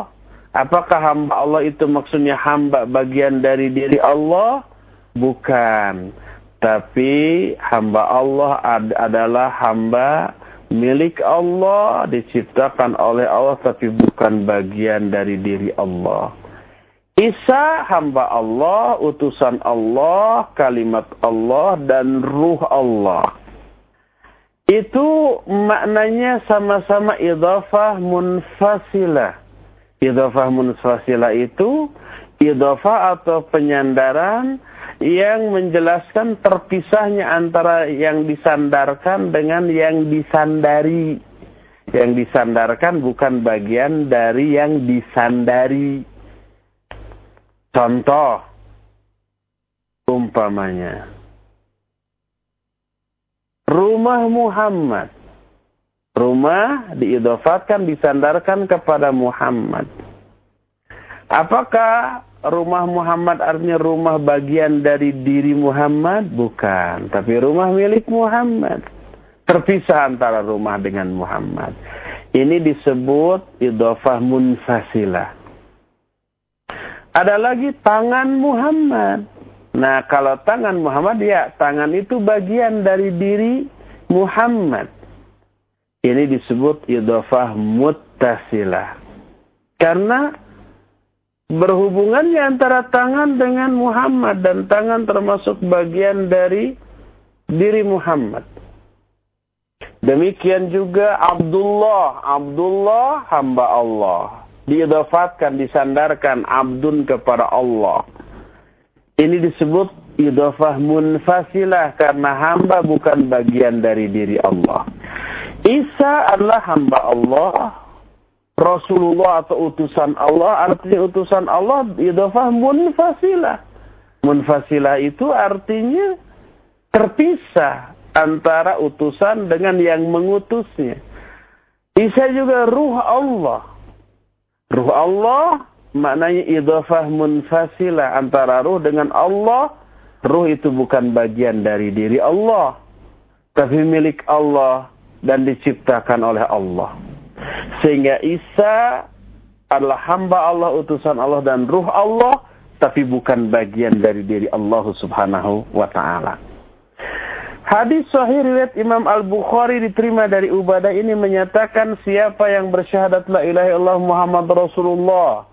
Apakah hamba Allah itu maksudnya hamba bagian dari diri Allah? Bukan. Tapi hamba Allah ad adalah hamba milik Allah, diciptakan oleh Allah tapi bukan bagian dari diri Allah. Isa hamba Allah, utusan Allah, kalimat Allah, dan ruh Allah. Itu maknanya sama-sama idhafah munfasilah Idhofah munfasilah itu idhofah atau penyandaran yang menjelaskan terpisahnya antara yang disandarkan dengan yang disandari. Yang disandarkan bukan bagian dari yang disandari. Contoh, umpamanya. Rumah Muhammad Rumah diidofatkan, disandarkan kepada Muhammad. Apakah rumah Muhammad artinya rumah bagian dari diri Muhammad? Bukan. Tapi rumah milik Muhammad. Terpisah antara rumah dengan Muhammad. Ini disebut idofah munfasilah. Ada lagi tangan Muhammad. Nah, kalau tangan Muhammad ya, tangan itu bagian dari diri Muhammad. Ini disebut idofah muttasilah. Karena berhubungannya antara tangan dengan Muhammad dan tangan termasuk bagian dari diri Muhammad. Demikian juga Abdullah, Abdullah hamba Allah. Diidafatkan, disandarkan abdun kepada Allah. Ini disebut idafah munfasilah karena hamba bukan bagian dari diri Allah. Isa adalah hamba Allah, Rasulullah atau utusan Allah, artinya utusan Allah idofah munfasilah. Munfasilah itu artinya terpisah antara utusan dengan yang mengutusnya. Isa juga ruh Allah. Ruh Allah maknanya idofah munfasilah antara ruh dengan Allah. Ruh itu bukan bagian dari diri Allah. Tapi milik Allah dan diciptakan oleh Allah. Sehingga Isa adalah hamba Allah, utusan Allah dan ruh Allah, tapi bukan bagian dari diri Allah subhanahu wa ta'ala. Hadis sahih riwayat Imam Al-Bukhari diterima dari Ubadah ini menyatakan siapa yang bersyahadat la ilaha illallah Muhammad Rasulullah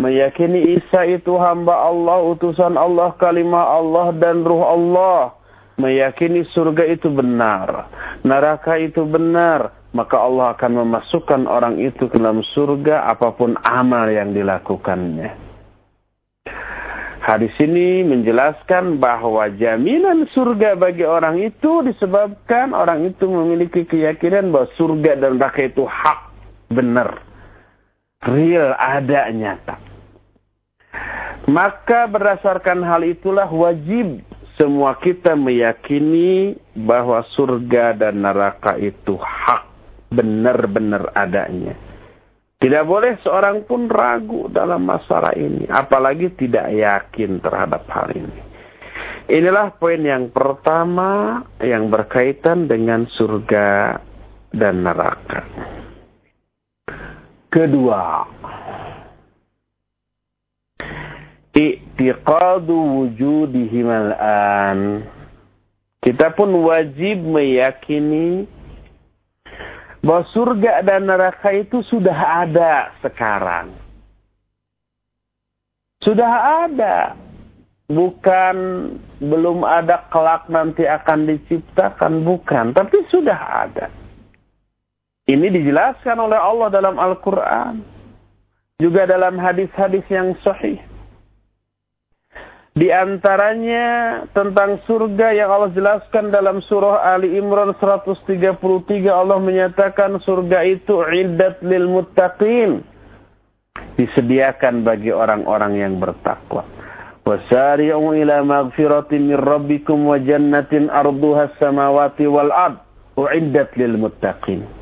meyakini Isa itu hamba Allah, utusan Allah, kalimah Allah dan ruh Allah, meyakini surga itu benar, neraka itu benar, maka Allah akan memasukkan orang itu ke dalam surga apa pun amal yang dilakukannya. Hadis ini menjelaskan bahwa jaminan surga bagi orang itu disebabkan orang itu memiliki keyakinan bahwa surga dan neraka itu hak, benar, real, ada, nyata. Maka berdasarkan hal itulah wajib semua kita meyakini bahwa surga dan neraka itu hak benar-benar adanya. Tidak boleh seorang pun ragu dalam masalah ini, apalagi tidak yakin terhadap hal ini. Inilah poin yang pertama yang berkaitan dengan surga dan neraka. Kedua, i'tiqadu wujudihim al-an. Kita pun wajib meyakini bahwa surga dan neraka itu sudah ada sekarang. Sudah ada. Bukan belum ada kelak nanti akan diciptakan, bukan. Tapi sudah ada. Ini dijelaskan oleh Allah dalam Al-Quran. Juga dalam hadis-hadis yang sahih. Di antaranya tentang surga yang Allah jelaskan dalam surah Ali Imran 133 Allah menyatakan surga itu iddat lil muttaqin. Disediakan bagi orang-orang yang bertakwa. Wasari'u ila maghfiratin min rabbikum wa jannatin arduha samawati wal ard. Uiddat lil muttaqin.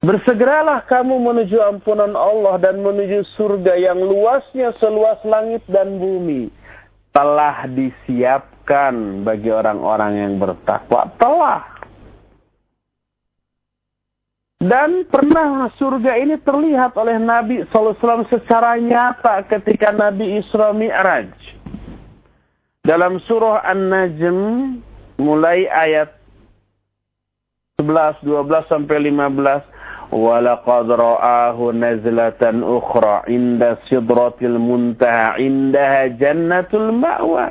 Bersegeralah kamu menuju ampunan Allah dan menuju surga yang luasnya seluas langit dan bumi. Telah disiapkan bagi orang-orang yang bertakwa. Telah. Dan pernah surga ini terlihat oleh Nabi SAW secara nyata ketika Nabi Isra Mi'raj. Dalam surah An-Najm mulai ayat 11, 12 sampai 15 ولقد رآه نزلة أخرى عند سدرة المنتهى عندها جنة المأوى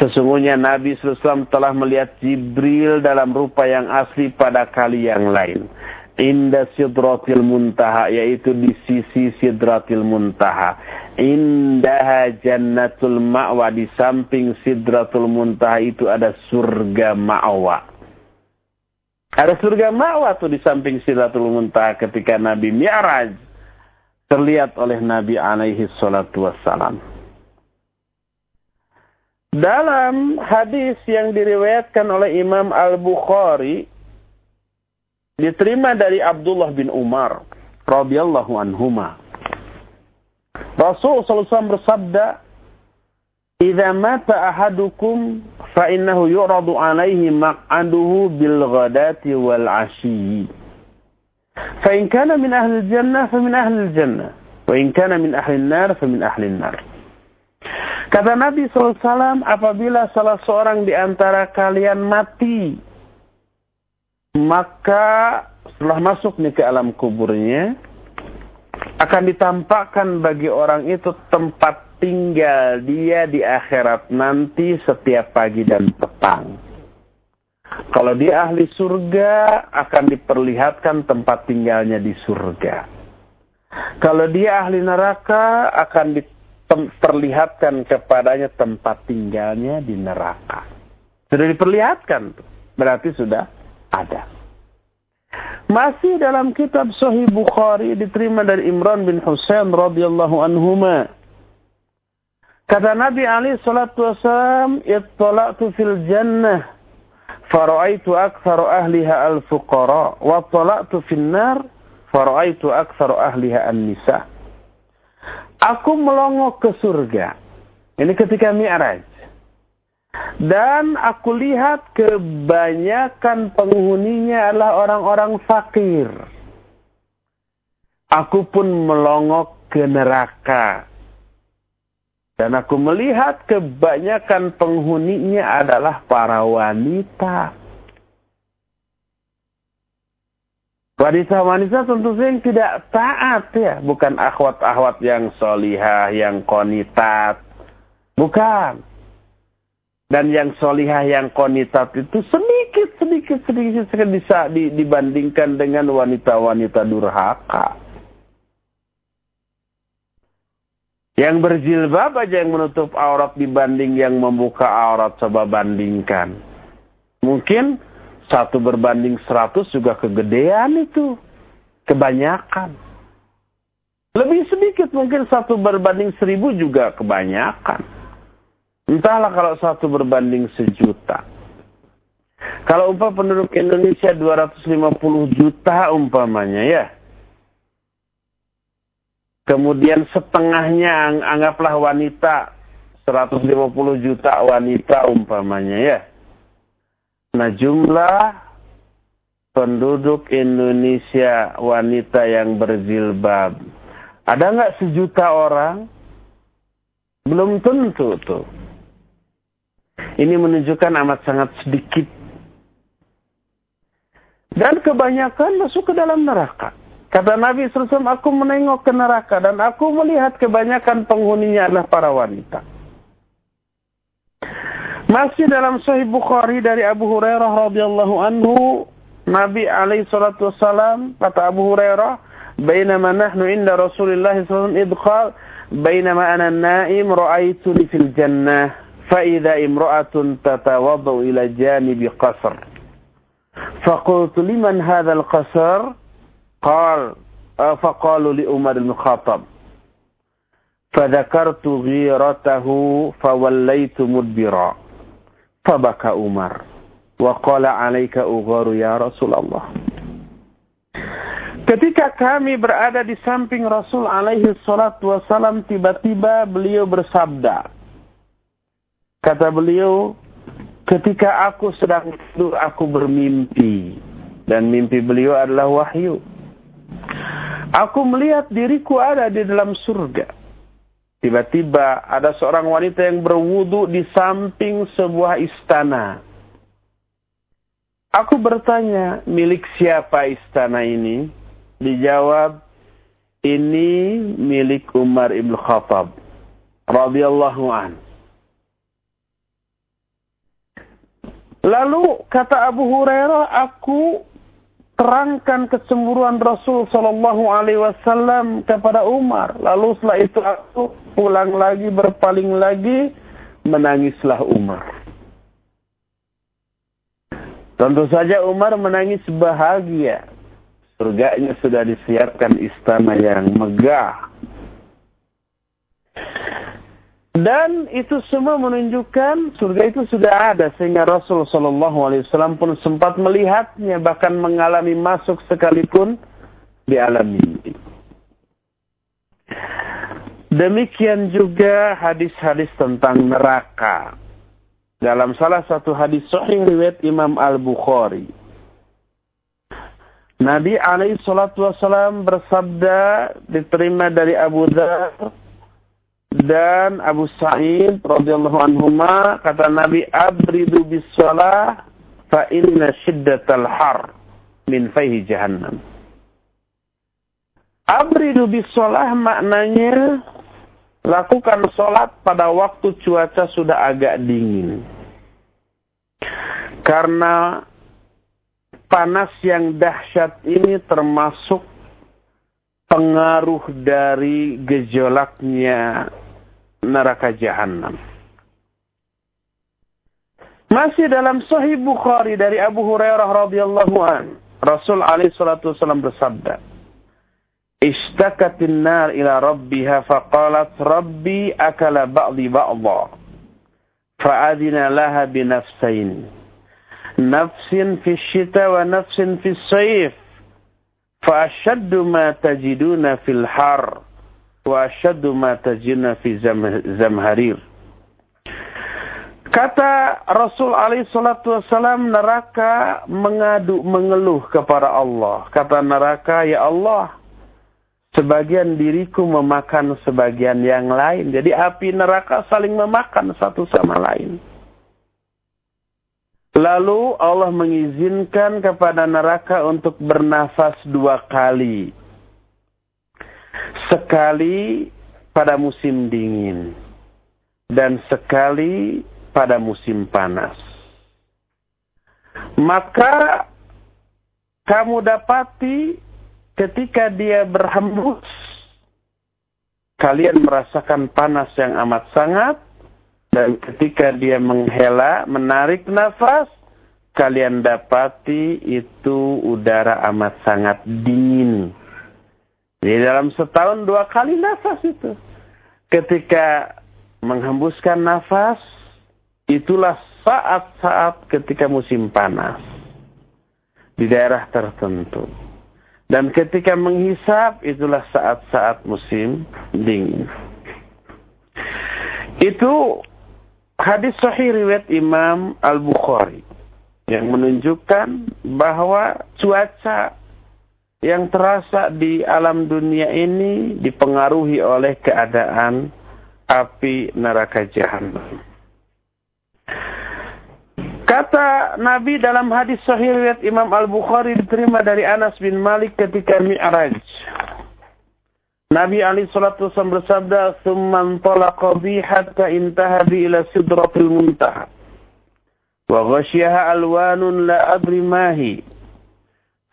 Sesungguhnya Nabi SAW telah melihat Jibril dalam rupa yang asli pada kali yang lain. Inda sidratil muntaha, yaitu di sisi sidratil muntaha. Indaha jannatul ma'wa, di samping sidratul muntaha itu ada surga ma'wa. Ada surga ma'wa tuh di samping Sidratul Muntaha ketika Nabi Mi'raj terlihat oleh Nabi alaihi salatu wassalam. Dalam hadis yang diriwayatkan oleh Imam Al-Bukhari diterima dari Abdullah bin Umar radhiyallahu anhuma. Rasul SAW bersabda, Idza mata ahadukum fa innahu yu'radu alaihi maq'aduhu bil ghadati wal 'ashyi. Fa in kana min ahli jannah fa min ahli jannah wa in kana min ahli nar fa min ahli nar. Kata Nabi SAW, apabila salah seorang di antara kalian mati, maka setelah masuk nih ke alam kuburnya, akan ditampakkan bagi orang itu tempat tinggal dia di akhirat nanti setiap pagi dan petang. Kalau dia ahli surga, akan diperlihatkan tempat tinggalnya di surga. Kalau dia ahli neraka, akan diperlihatkan kepadanya tempat tinggalnya di neraka. Sudah diperlihatkan, berarti sudah ada. Masih dalam kitab Sahih Bukhari diterima dari Imran bin Husain radhiyallahu anhuma. Kata Nabi Ali salatu wasallam, "Ittala'tu fil jannah fara'aitu aktsara ahliha al-fuqara wa tala'tu fil nar fara'aitu aktsara ahliha an-nisa." Aku melongo ke surga. Ini ketika Mi'raj. Dan aku lihat kebanyakan penghuninya adalah orang-orang fakir. Aku pun melongok ke neraka. Dan aku melihat kebanyakan penghuninya adalah para wanita. Wanita-wanita tentu saja yang tidak taat ya. Bukan akhwat-akhwat yang solihah, yang konitat. Bukan dan yang solihah yang konitat itu sedikit sedikit sedikit bisa dibandingkan dengan wanita-wanita durhaka. Yang berjilbab aja yang menutup aurat dibanding yang membuka aurat coba bandingkan. Mungkin satu berbanding seratus juga kegedean itu. Kebanyakan. Lebih sedikit mungkin satu berbanding seribu juga kebanyakan. Entahlah kalau satu berbanding sejuta. Kalau umpah penduduk Indonesia 250 juta umpamanya ya. Kemudian setengahnya anggaplah wanita 150 juta wanita umpamanya ya. Nah jumlah penduduk Indonesia wanita yang berzilbab. Ada nggak sejuta orang? Belum tentu tuh. Ini menunjukkan amat sangat sedikit. Dan kebanyakan masuk ke dalam neraka. Kata Nabi SAW, aku menengok ke neraka dan aku melihat kebanyakan penghuninya adalah para wanita. Masih dalam Sahih Bukhari dari Abu Hurairah radhiyallahu anhu, Nabi alaihi salatu wasalam kata Abu Hurairah, "Bainama nahnu inda Rasulillah sallallahu alaihi wasallam idqal, bainama ana naim ra'aituni fil jannah." فإذا امرأة تتوضأ إلى جانب قصر فقلت لمن هذا القصر قال فقالوا لأمر بن الخطاب فذكرت غيرته فوليت مدبرا فبكى عمر وقال عليك أغار يا رسول الله Ketika kami berada di samping Rasul alaihi salatu wasalam tiba-tiba beliau bersabda Kata beliau, ketika aku sedang tidur, aku bermimpi. Dan mimpi beliau adalah wahyu. Aku melihat diriku ada di dalam surga. Tiba-tiba ada seorang wanita yang berwudu di samping sebuah istana. Aku bertanya, milik siapa istana ini? Dijawab, ini milik Umar ibn Khattab. radhiyallahu an. Lalu kata Abu Hurairah, aku terangkan kecemburuan Rasul Shallallahu Alaihi Wasallam kepada Umar. Lalu setelah itu aku pulang lagi berpaling lagi menangislah Umar. Tentu saja Umar menangis bahagia. Surganya sudah disiapkan istana yang megah. Dan itu semua menunjukkan surga itu sudah ada sehingga Rasul Shallallahu Alaihi Wasallam pun sempat melihatnya bahkan mengalami masuk sekalipun di alam mimpi. Demikian juga hadis-hadis tentang neraka. Dalam salah satu hadis sahih riwayat Imam Al-Bukhari. Nabi alaihi wasallam bersabda diterima dari Abu Dhar dan Abu Sa'id radhiyallahu anhuma kata Nabi abridu bis shalah fa inna har min faihi jahannam. Abridu bis maknanya lakukan sholat pada waktu cuaca sudah agak dingin. Karena panas yang dahsyat ini termasuk pengaruh dari gejolaknya neraka jahanam. Masih dalam Sahih Bukhari dari Abu Hurairah radhiyallahu an, Rasul alaihi salatu wasallam bersabda, "Ishtakatin nar ila rabbiha faqalat rabbi akala ba'dhi ba'dha." Fa'adina laha binafsain. Nafsin fi syita wa nafsin fi sayf. Fa'ashaddu ma tajiduna fil har wa asyaddu ma tajina fi zamharir. Kata Rasul alaihi salatu neraka mengadu mengeluh kepada Allah. Kata neraka, "Ya Allah, sebagian diriku memakan sebagian yang lain." Jadi api neraka saling memakan satu sama lain. Lalu Allah mengizinkan kepada neraka untuk bernafas dua kali sekali pada musim dingin dan sekali pada musim panas. Maka kamu dapati ketika dia berhembus, kalian merasakan panas yang amat sangat, dan ketika dia menghela, menarik nafas, kalian dapati itu udara amat sangat dingin. Di dalam setahun dua kali nafas itu. Ketika menghembuskan nafas, itulah saat-saat ketika musim panas. Di daerah tertentu. Dan ketika menghisap, itulah saat-saat musim dingin. Itu hadis sahih riwayat Imam Al-Bukhari. Yang menunjukkan bahwa cuaca yang terasa di alam dunia ini dipengaruhi oleh keadaan api neraka jahanam. Kata Nabi dalam hadis sahih riwayat Imam Al-Bukhari diterima dari Anas bin Malik ketika Mi'raj. Nabi Ali salatu wasallam bersabda, "Tsumman talaqa bi hatta intaha bi ila sidratil muntaha." Wa ghasyaha alwanun la adri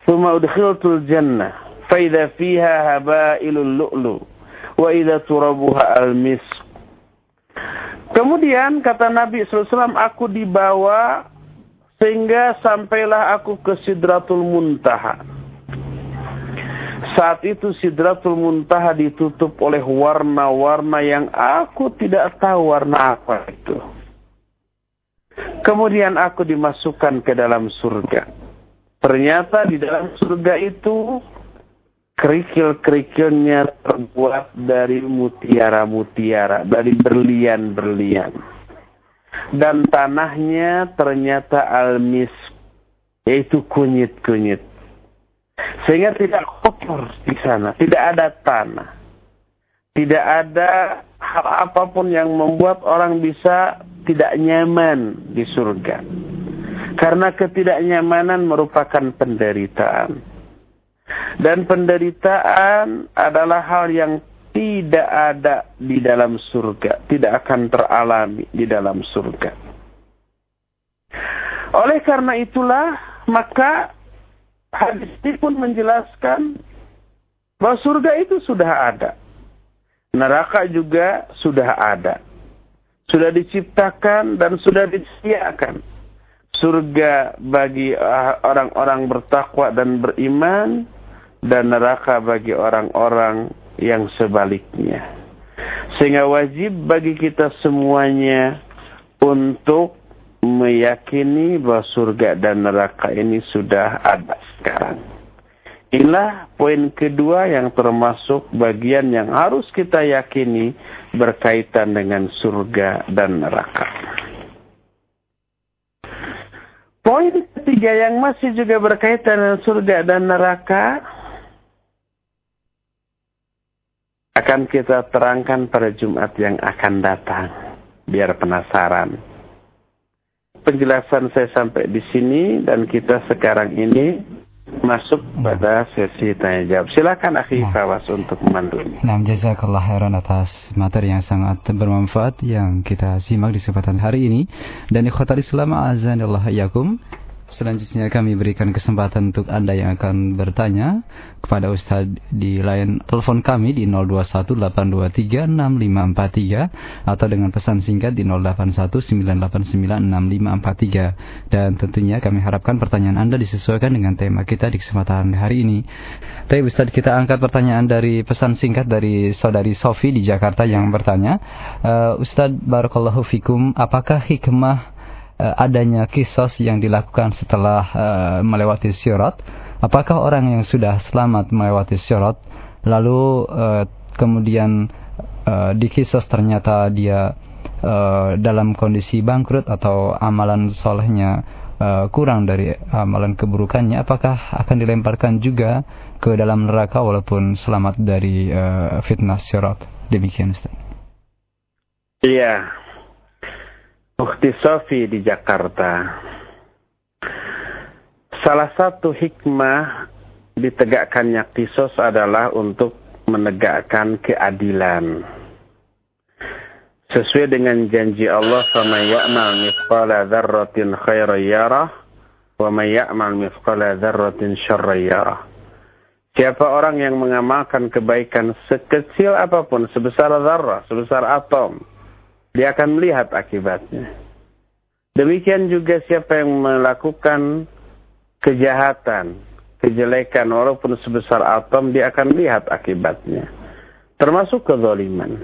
ثم أدخلت الجنة فإذا فيها هبائل اللؤلؤ وإذا ترابها المسك. Kemudian kata Nabi SAW, aku dibawa sehingga sampailah aku ke Sidratul Muntaha. Saat itu Sidratul Muntaha ditutup oleh warna-warna yang aku tidak tahu warna apa itu. Kemudian aku dimasukkan ke dalam surga. Ternyata di dalam surga itu kerikil-kerikilnya terbuat dari mutiara-mutiara, dari berlian-berlian. Dan tanahnya ternyata almis, yaitu kunyit-kunyit. Sehingga tidak kotor di sana, tidak ada tanah. Tidak ada hal apa pun yang membuat orang bisa tidak nyaman di surga. Karena ketidaknyamanan merupakan penderitaan. Dan penderitaan adalah hal yang tidak ada di dalam surga. Tidak akan teralami di dalam surga. Oleh karena itulah, maka hadis ini pun menjelaskan bahwa surga itu sudah ada. Neraka juga sudah ada. Sudah diciptakan dan sudah disediakan surga bagi ah, orang-orang bertakwa dan beriman dan neraka bagi orang-orang yang sebaliknya. Sehingga wajib bagi kita semuanya untuk meyakini bahwa surga dan neraka ini sudah ada sekarang. Inilah poin kedua yang termasuk bagian yang harus kita yakini berkaitan dengan surga dan neraka. Poin ketiga yang masih juga berkaitan dengan surga dan neraka akan kita terangkan pada Jumat yang akan datang. Biar penasaran. Penjelasan saya sampai di sini dan kita sekarang ini masuk pada sesi tanya jawab. Silakan akhi nah. Fawas untuk memandu. Nah, jazakallah khairan atas materi yang sangat bermanfaat yang kita simak di kesempatan hari ini. Dan ikhwatal Islam azanillah yakum. Selanjutnya kami berikan kesempatan untuk Anda yang akan bertanya kepada Ustaz di line telepon kami di 0218236543 atau dengan pesan singkat di 0819896543 dan tentunya kami harapkan pertanyaan Anda disesuaikan dengan tema kita di kesempatan hari ini. Tapi Ustaz kita angkat pertanyaan dari pesan singkat dari saudari Sofi di Jakarta yang bertanya, uh, Ustaz barakallahu fikum, apakah hikmah adanya kisos yang dilakukan setelah uh, melewati syarat apakah orang yang sudah selamat melewati syarat lalu uh, kemudian uh, di kisos ternyata dia dalam kondisi bangkrut atau amalan solehnya kurang dari amalan keburukannya apakah akan dilemparkan juga ke dalam neraka walaupun selamat dari fitnah syarat demikian Ustaz. Iya, Ukti Sofi di Jakarta. Salah satu hikmah ditegakkannya kisos adalah untuk menegakkan keadilan. Sesuai dengan janji Allah, "Faman ya'mal mithqala dzarratin khairan yarah, wa ya'mal mithqala dzarratin syarran yarah." Siapa orang yang mengamalkan kebaikan sekecil apa pun, sebesar zarrah, sebesar atom, dia akan melihat akibatnya. Demikian juga siapa yang melakukan kejahatan, kejelekan walaupun sebesar atom dia akan lihat akibatnya. Termasuk kezaliman.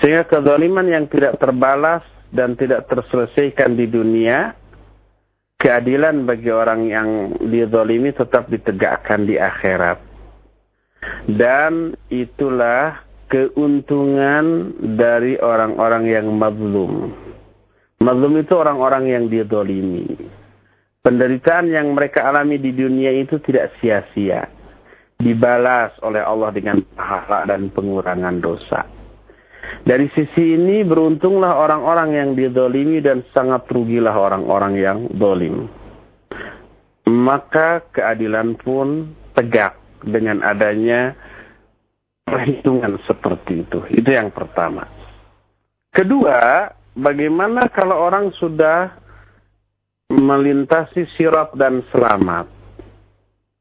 Sehingga kezaliman yang tidak terbalas dan tidak terselesaikan di dunia, keadilan bagi orang yang dizalimi tetap ditegakkan di akhirat. Dan itulah keuntungan dari orang-orang yang mazlum. Mazlum itu orang-orang yang didolimi. Penderitaan yang mereka alami di dunia itu tidak sia-sia. Dibalas oleh Allah dengan pahala dan pengurangan dosa. Dari sisi ini beruntunglah orang-orang yang didolimi dan sangat rugilah orang-orang yang dolim. Maka keadilan pun tegak dengan adanya perhitungan seperti itu. Itu yang pertama. Kedua, bagaimana kalau orang sudah melintasi sirat dan selamat.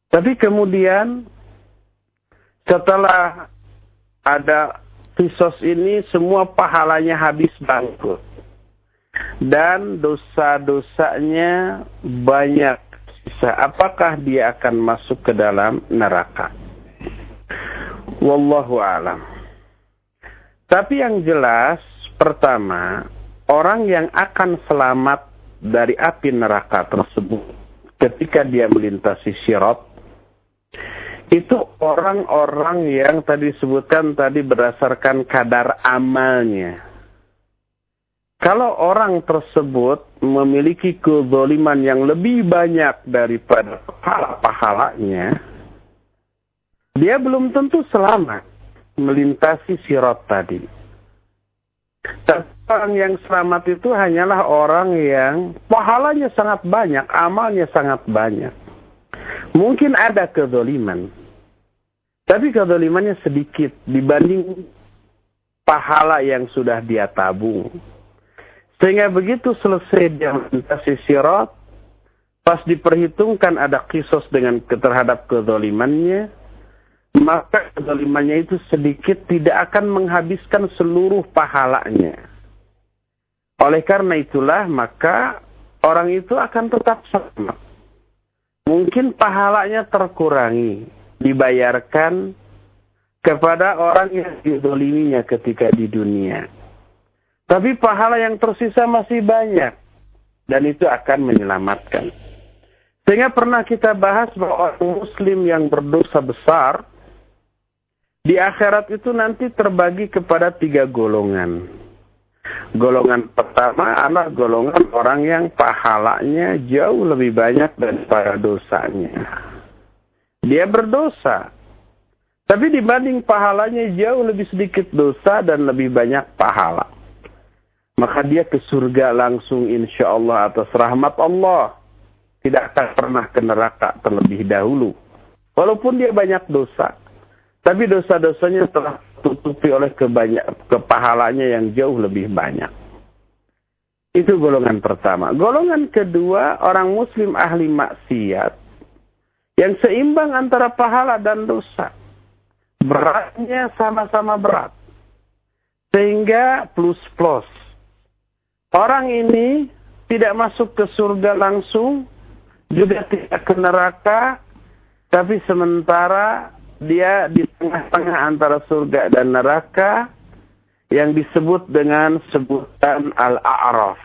Tapi kemudian setelah ada kisos ini semua pahalanya habis bangkrut. Dan dosa-dosanya banyak sisa. Apakah dia akan masuk ke dalam neraka? Wallahu alam. Tapi yang jelas, pertama, orang yang akan selamat dari api neraka tersebut ketika dia melintasi syirat, itu orang-orang yang tadi disebutkan tadi berdasarkan kadar amalnya. Kalau orang tersebut memiliki kezoliman yang lebih banyak daripada pahala-pahalanya, dia belum tentu selamat melintasi sirot tadi. Dan orang yang selamat itu hanyalah orang yang pahalanya sangat banyak, amalnya sangat banyak. Mungkin ada kedoliman. Tapi kedolimannya sedikit dibanding pahala yang sudah dia tabung. Sehingga begitu selesai dia melintasi sirot, pas diperhitungkan ada kisos dengan terhadap kedolimannya, maka kezalimannya itu sedikit tidak akan menghabiskan seluruh pahalanya. Oleh karena itulah maka orang itu akan tetap selamat. Mungkin pahalanya terkurangi, dibayarkan kepada orang yang didoliminya ketika di dunia. Tapi pahala yang tersisa masih banyak. Dan itu akan menyelamatkan. Sehingga pernah kita bahas bahwa orang muslim yang berdosa besar, di akhirat itu nanti terbagi kepada tiga golongan. Golongan pertama adalah golongan orang yang pahalanya jauh lebih banyak daripada dosanya. Dia berdosa. Tapi dibanding pahalanya jauh lebih sedikit dosa dan lebih banyak pahala. Maka dia ke surga langsung insya Allah atas rahmat Allah. Tidak akan pernah ke neraka terlebih dahulu. Walaupun dia banyak dosa. Tapi dosa-dosanya telah tutupi oleh kebanyak, kepahalanya yang jauh lebih banyak. Itu golongan pertama. Golongan kedua, orang muslim ahli maksiat. Yang seimbang antara pahala dan dosa. Beratnya sama-sama berat. Sehingga plus-plus. Orang ini tidak masuk ke surga langsung, juga tidak ke neraka, tapi sementara dia di tengah-tengah antara surga dan neraka yang disebut dengan sebutan Al-A'raf.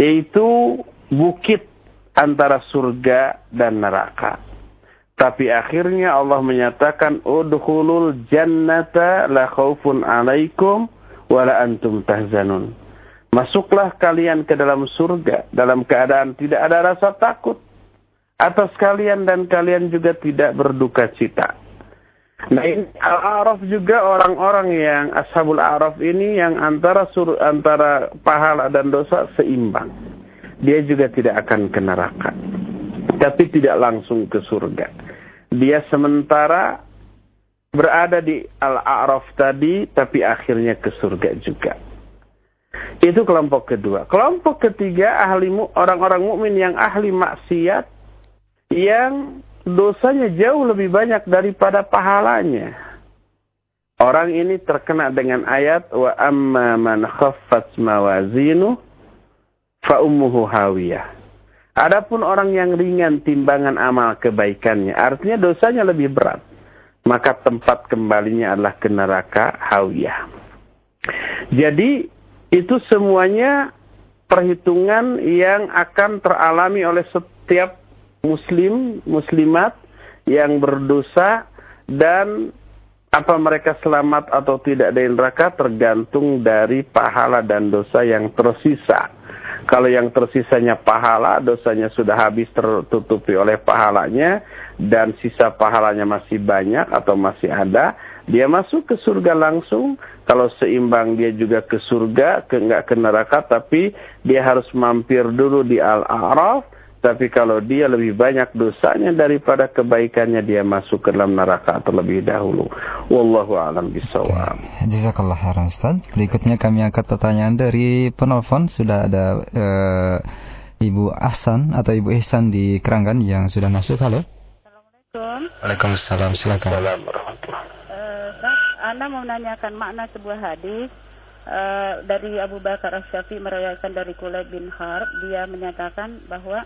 Yaitu bukit antara surga dan neraka. Tapi akhirnya Allah menyatakan udkhulul jannata la khaufun 'alaikum wa la antum tahzanun. Masuklah kalian ke dalam surga dalam keadaan tidak ada rasa takut atas kalian dan kalian juga tidak berduka cita. Nah ini Al-A'raf juga orang-orang yang Ashabul A'raf ini yang antara sur, antara pahala dan dosa seimbang. Dia juga tidak akan ke neraka. Tapi tidak langsung ke surga. Dia sementara berada di Al-A'raf tadi tapi akhirnya ke surga juga. Itu kelompok kedua. Kelompok ketiga ahli orang-orang mukmin yang ahli maksiat yang dosanya jauh lebih banyak daripada pahalanya. Orang ini terkena dengan ayat wa amma man khaffat mawazinu fa ummuhu hawiyah. Adapun orang yang ringan timbangan amal kebaikannya, artinya dosanya lebih berat, maka tempat kembalinya adalah ke neraka hawiyah. Jadi itu semuanya perhitungan yang akan teralami oleh setiap muslim, muslimat yang berdosa dan apa mereka selamat atau tidak dari neraka tergantung dari pahala dan dosa yang tersisa. Kalau yang tersisanya pahala, dosanya sudah habis tertutupi oleh pahalanya dan sisa pahalanya masih banyak atau masih ada, dia masuk ke surga langsung. Kalau seimbang dia juga ke surga, ke enggak ke neraka, tapi dia harus mampir dulu di Al-A'raf tapi kalau dia lebih banyak dosanya daripada kebaikannya, dia masuk ke dalam neraka terlebih dahulu. Wallahu a'lam bishawab. Jazakallah khairan Ustaz. Berikutnya kami angkat pertanyaan dari penelpon. Sudah ada uh, Ibu Ahsan atau Ibu Ihsan di Keranggan yang sudah masuk. Halo. Assalamualaikum. Waalaikumsalam. Silakan. Uh, Anda mau menanyakan makna sebuah hadis uh, dari Abu Bakar Asy-Syafi'i meriwayatkan dari Kulayb bin Harb dia menyatakan bahwa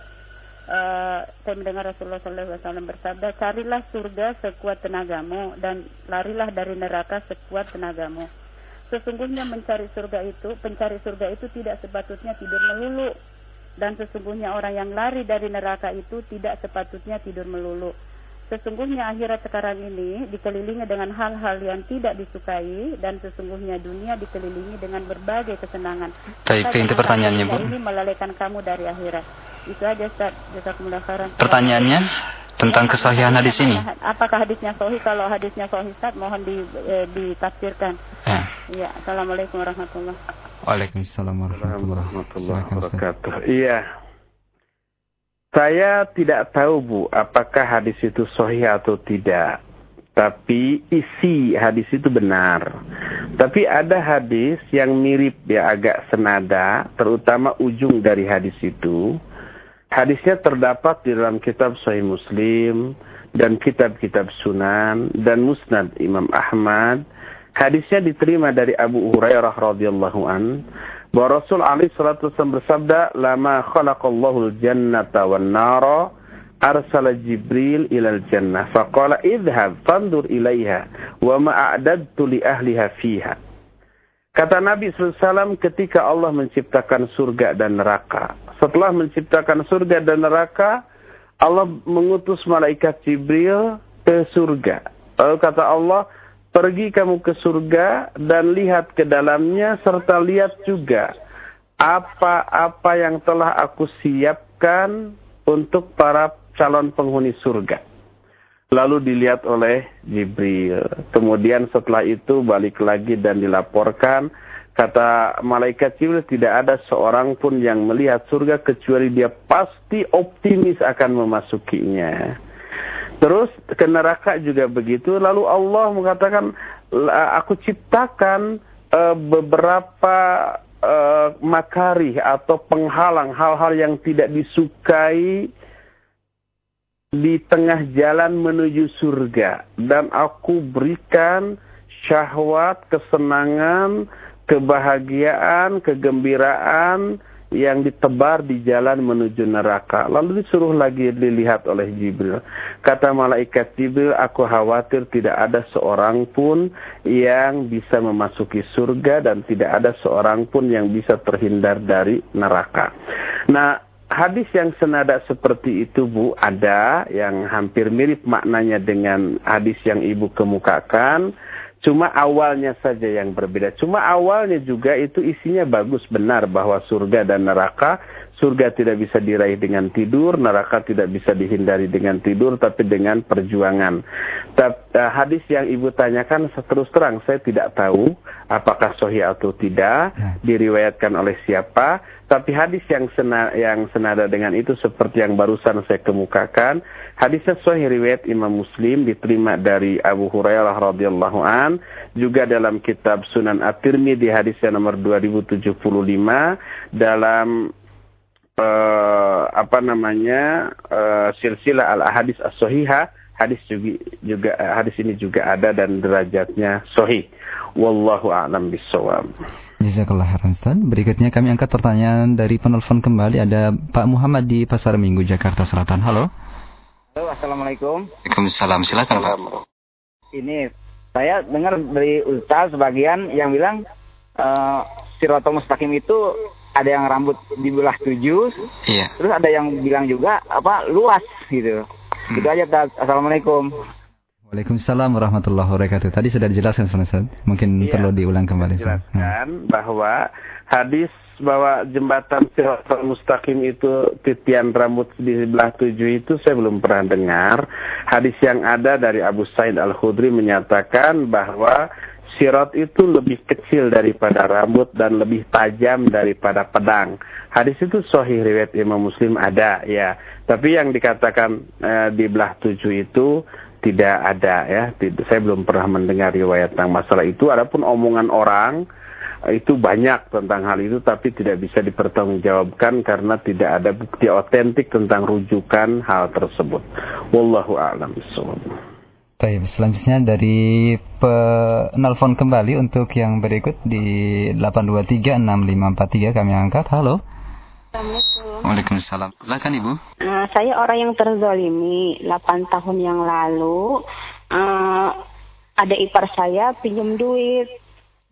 uh, saya mendengar Rasulullah SAW bersabda, carilah surga sekuat tenagamu dan larilah dari neraka sekuat tenagamu. Sesungguhnya mencari surga itu, pencari surga itu tidak sepatutnya tidur melulu. Dan sesungguhnya orang yang lari dari neraka itu tidak sepatutnya tidur melulu. Sesungguhnya akhirat sekarang ini dikelilingi dengan hal-hal yang tidak disukai dan sesungguhnya dunia dikelilingi dengan berbagai kesenangan. Baik, itu pertanyaannya Bu. Ini melalaikan kamu dari akhirat. Itu aja Ustaz. Jazakumullah khairan. Pertanyaannya tentang kesahihan hadis ini. Apakah hadisnya sahih? Kalau hadisnya sahih Ustaz mohon di, eh, ditafsirkan. Ya. ya. Assalamualaikum warahmatullahi wabarakatuh. Waalaikumsalam warahmatullahi wabarakatuh. Iya. Saya tidak tahu Bu, apakah hadis itu sahih atau tidak. Tapi isi hadis itu benar. Tapi ada hadis yang mirip ya agak senada, terutama ujung dari hadis itu Hadisnya terdapat di dalam kitab Sahih Muslim dan kitab-kitab Sunan dan Musnad Imam Ahmad. Hadisnya diterima dari Abu Hurairah radhiyallahu an bahwa Rasul alaihi salatu wasallam bersabda, "Lama khalaqallahu al-jannata wan nara arsala Jibril ila al-jannah faqala idhhab fandur ilaiha wa ma a'dadtu li ahliha fiha." Kata Nabi SAW ketika Allah menciptakan surga dan neraka. Setelah menciptakan surga dan neraka, Allah mengutus malaikat Jibril ke surga. Lalu kata Allah, pergi kamu ke surga dan lihat ke dalamnya serta lihat juga apa-apa yang telah aku siapkan untuk para calon penghuni surga. lalu dilihat oleh Jibril. Kemudian setelah itu balik lagi dan dilaporkan kata malaikat Jibril tidak ada seorang pun yang melihat surga kecuali dia pasti optimis akan memasukinya. Terus ke neraka juga begitu. Lalu Allah mengatakan aku ciptakan uh, beberapa uh, makari atau penghalang hal-hal yang tidak disukai di tengah jalan menuju surga dan aku berikan syahwat, kesenangan, kebahagiaan, kegembiraan yang ditebar di jalan menuju neraka. Lalu disuruh lagi dilihat oleh Jibril. Kata malaikat Jibril, aku khawatir tidak ada seorang pun yang bisa memasuki surga dan tidak ada seorang pun yang bisa terhindar dari neraka. Nah, hadis yang senada seperti itu Bu ada yang hampir mirip maknanya dengan hadis yang Ibu kemukakan Cuma awalnya saja yang berbeda. Cuma awalnya juga itu isinya bagus benar bahwa surga dan neraka surga tidak bisa diraih dengan tidur, neraka tidak bisa dihindari dengan tidur tapi dengan perjuangan. Uh, hadis yang Ibu tanyakan terus terang saya tidak tahu apakah sahih atau tidak, ya. diriwayatkan oleh siapa, tapi hadis yang sena, yang senada dengan itu seperti yang barusan saya kemukakan, hadisnya sahih riwayat Imam Muslim diterima dari Abu Hurairah radhiyallahu an, juga dalam kitab Sunan At-Tirmidzi hadisnya nomor 2075 dalam uh, apa namanya uh, silsilah al hadis as sahihah hadis juga, juga hadis ini juga ada dan derajatnya sahih. Wallahu a'lam bishawab. Jazakallah khairan. Berikutnya kami angkat pertanyaan dari penelpon kembali ada Pak Muhammad di Pasar Minggu Jakarta Selatan. Halo. Halo, Assalamualaikum. Waalaikumsalam. Silakan Pak. Ini saya dengar dari Ustaz sebagian yang bilang uh, Sirotol Mustaqim itu ada yang rambut dibelah tujuh. Iya. Terus ada yang bilang juga apa luas gitu. Hmm. Itu aja Ustaz. Assalamualaikum. Waalaikumsalam warahmatullahi wabarakatuh. Tadi sudah dijelaskan Ustaz. Mungkin iya, perlu diulang kembali. Dijelaskan hmm. bahwa hadis bahwa jembatan Siratul Mustaqim itu titian rambut di sebelah tujuh itu saya belum pernah dengar. Hadis yang ada dari Abu Said Al-Khudri menyatakan bahwa sirat itu lebih kecil daripada rambut dan lebih tajam daripada pedang. Hadis itu sahih riwayat Imam Muslim ada ya. Tapi yang dikatakan eh, di belah tujuh itu tidak ada ya. Saya belum pernah mendengar riwayat tentang masalah itu. Adapun omongan orang itu banyak tentang hal itu tapi tidak bisa dipertanggungjawabkan karena tidak ada bukti otentik tentang rujukan hal tersebut. Wallahu a'lam Baik, selanjutnya dari penelpon kembali untuk yang berikut di 8236543 kami angkat. Halo. Assalamualaikum. Waalaikumsalam. Silakan Ibu. Uh, saya orang yang terzolimi 8 tahun yang lalu. Uh, ada ipar saya pinjam duit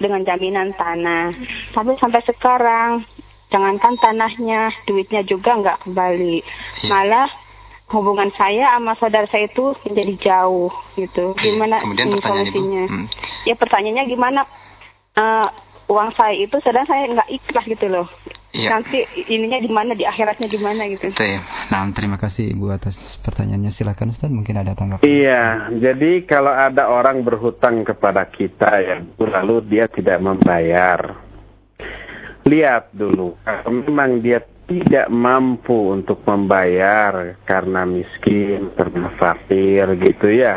dengan jaminan tanah. Tapi sampai sekarang, jangankan tanahnya, duitnya juga nggak kembali. Ya. Malah hubungan saya sama saudara saya itu menjadi jauh gitu. Gimana Kemudian solusinya? Hmm. Ya pertanyaannya gimana? Uh, uang saya itu sedang saya nggak ikhlas gitu loh. Ya. Nanti ininya di mana di akhiratnya gimana gitu. Betul. Nah, terima kasih Ibu atas pertanyaannya. Silakan Ustaz, mungkin ada tanggapan. Iya, jadi kalau ada orang berhutang kepada kita ya, lalu dia tidak membayar. Lihat dulu, kalau memang dia tidak mampu untuk membayar karena miskin, karena fakir gitu ya.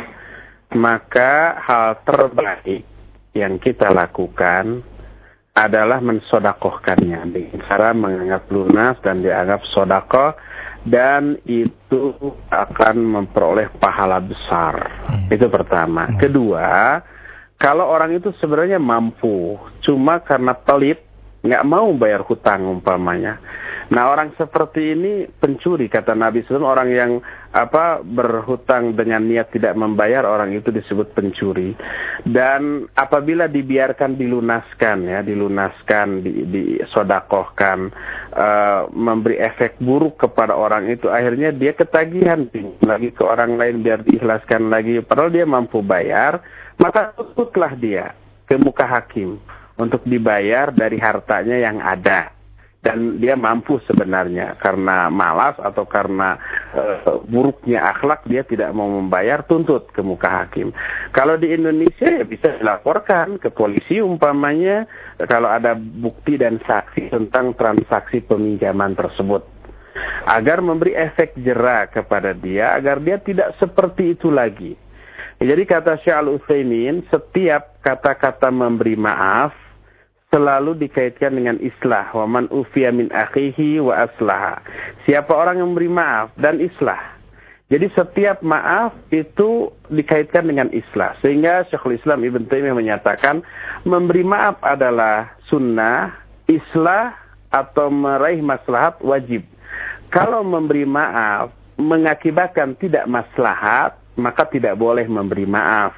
Maka hal terbaik yang kita lakukan adalah mensodakohkannya dengan cara menganggap lunas dan dianggap sodakoh dan itu akan memperoleh pahala besar. Hmm. Itu pertama. Hmm. Kedua, kalau orang itu sebenarnya mampu, cuma karena pelit nggak mau bayar hutang umpamanya, Nah orang seperti ini pencuri kata Nabi SAW orang yang apa berhutang dengan niat tidak membayar orang itu disebut pencuri. Dan apabila dibiarkan dilunaskan ya dilunaskan di, disodakohkan uh, memberi efek buruk kepada orang itu akhirnya dia ketagihan lagi ke orang lain biar diikhlaskan lagi. Padahal dia mampu bayar maka tutuplah dia ke muka hakim untuk dibayar dari hartanya yang ada dan dia mampu sebenarnya karena malas atau karena uh, buruknya akhlak dia tidak mau membayar tuntut ke muka hakim. Kalau di Indonesia ya bisa dilaporkan ke polisi umpamanya kalau ada bukti dan saksi tentang transaksi peminjaman tersebut agar memberi efek jerah kepada dia agar dia tidak seperti itu lagi. Jadi kata Syekh Al-Utsaimin, setiap kata-kata memberi maaf selalu dikaitkan dengan islah. Wa man ufiya min akhihi wa aslaha. Siapa orang yang memberi maaf dan islah. Jadi setiap maaf itu dikaitkan dengan islah. Sehingga Syekhul Islam Ibn Taimiyah menyatakan memberi maaf adalah sunnah, islah atau meraih maslahat wajib. Kalau memberi maaf mengakibatkan tidak maslahat, maka tidak boleh memberi maaf.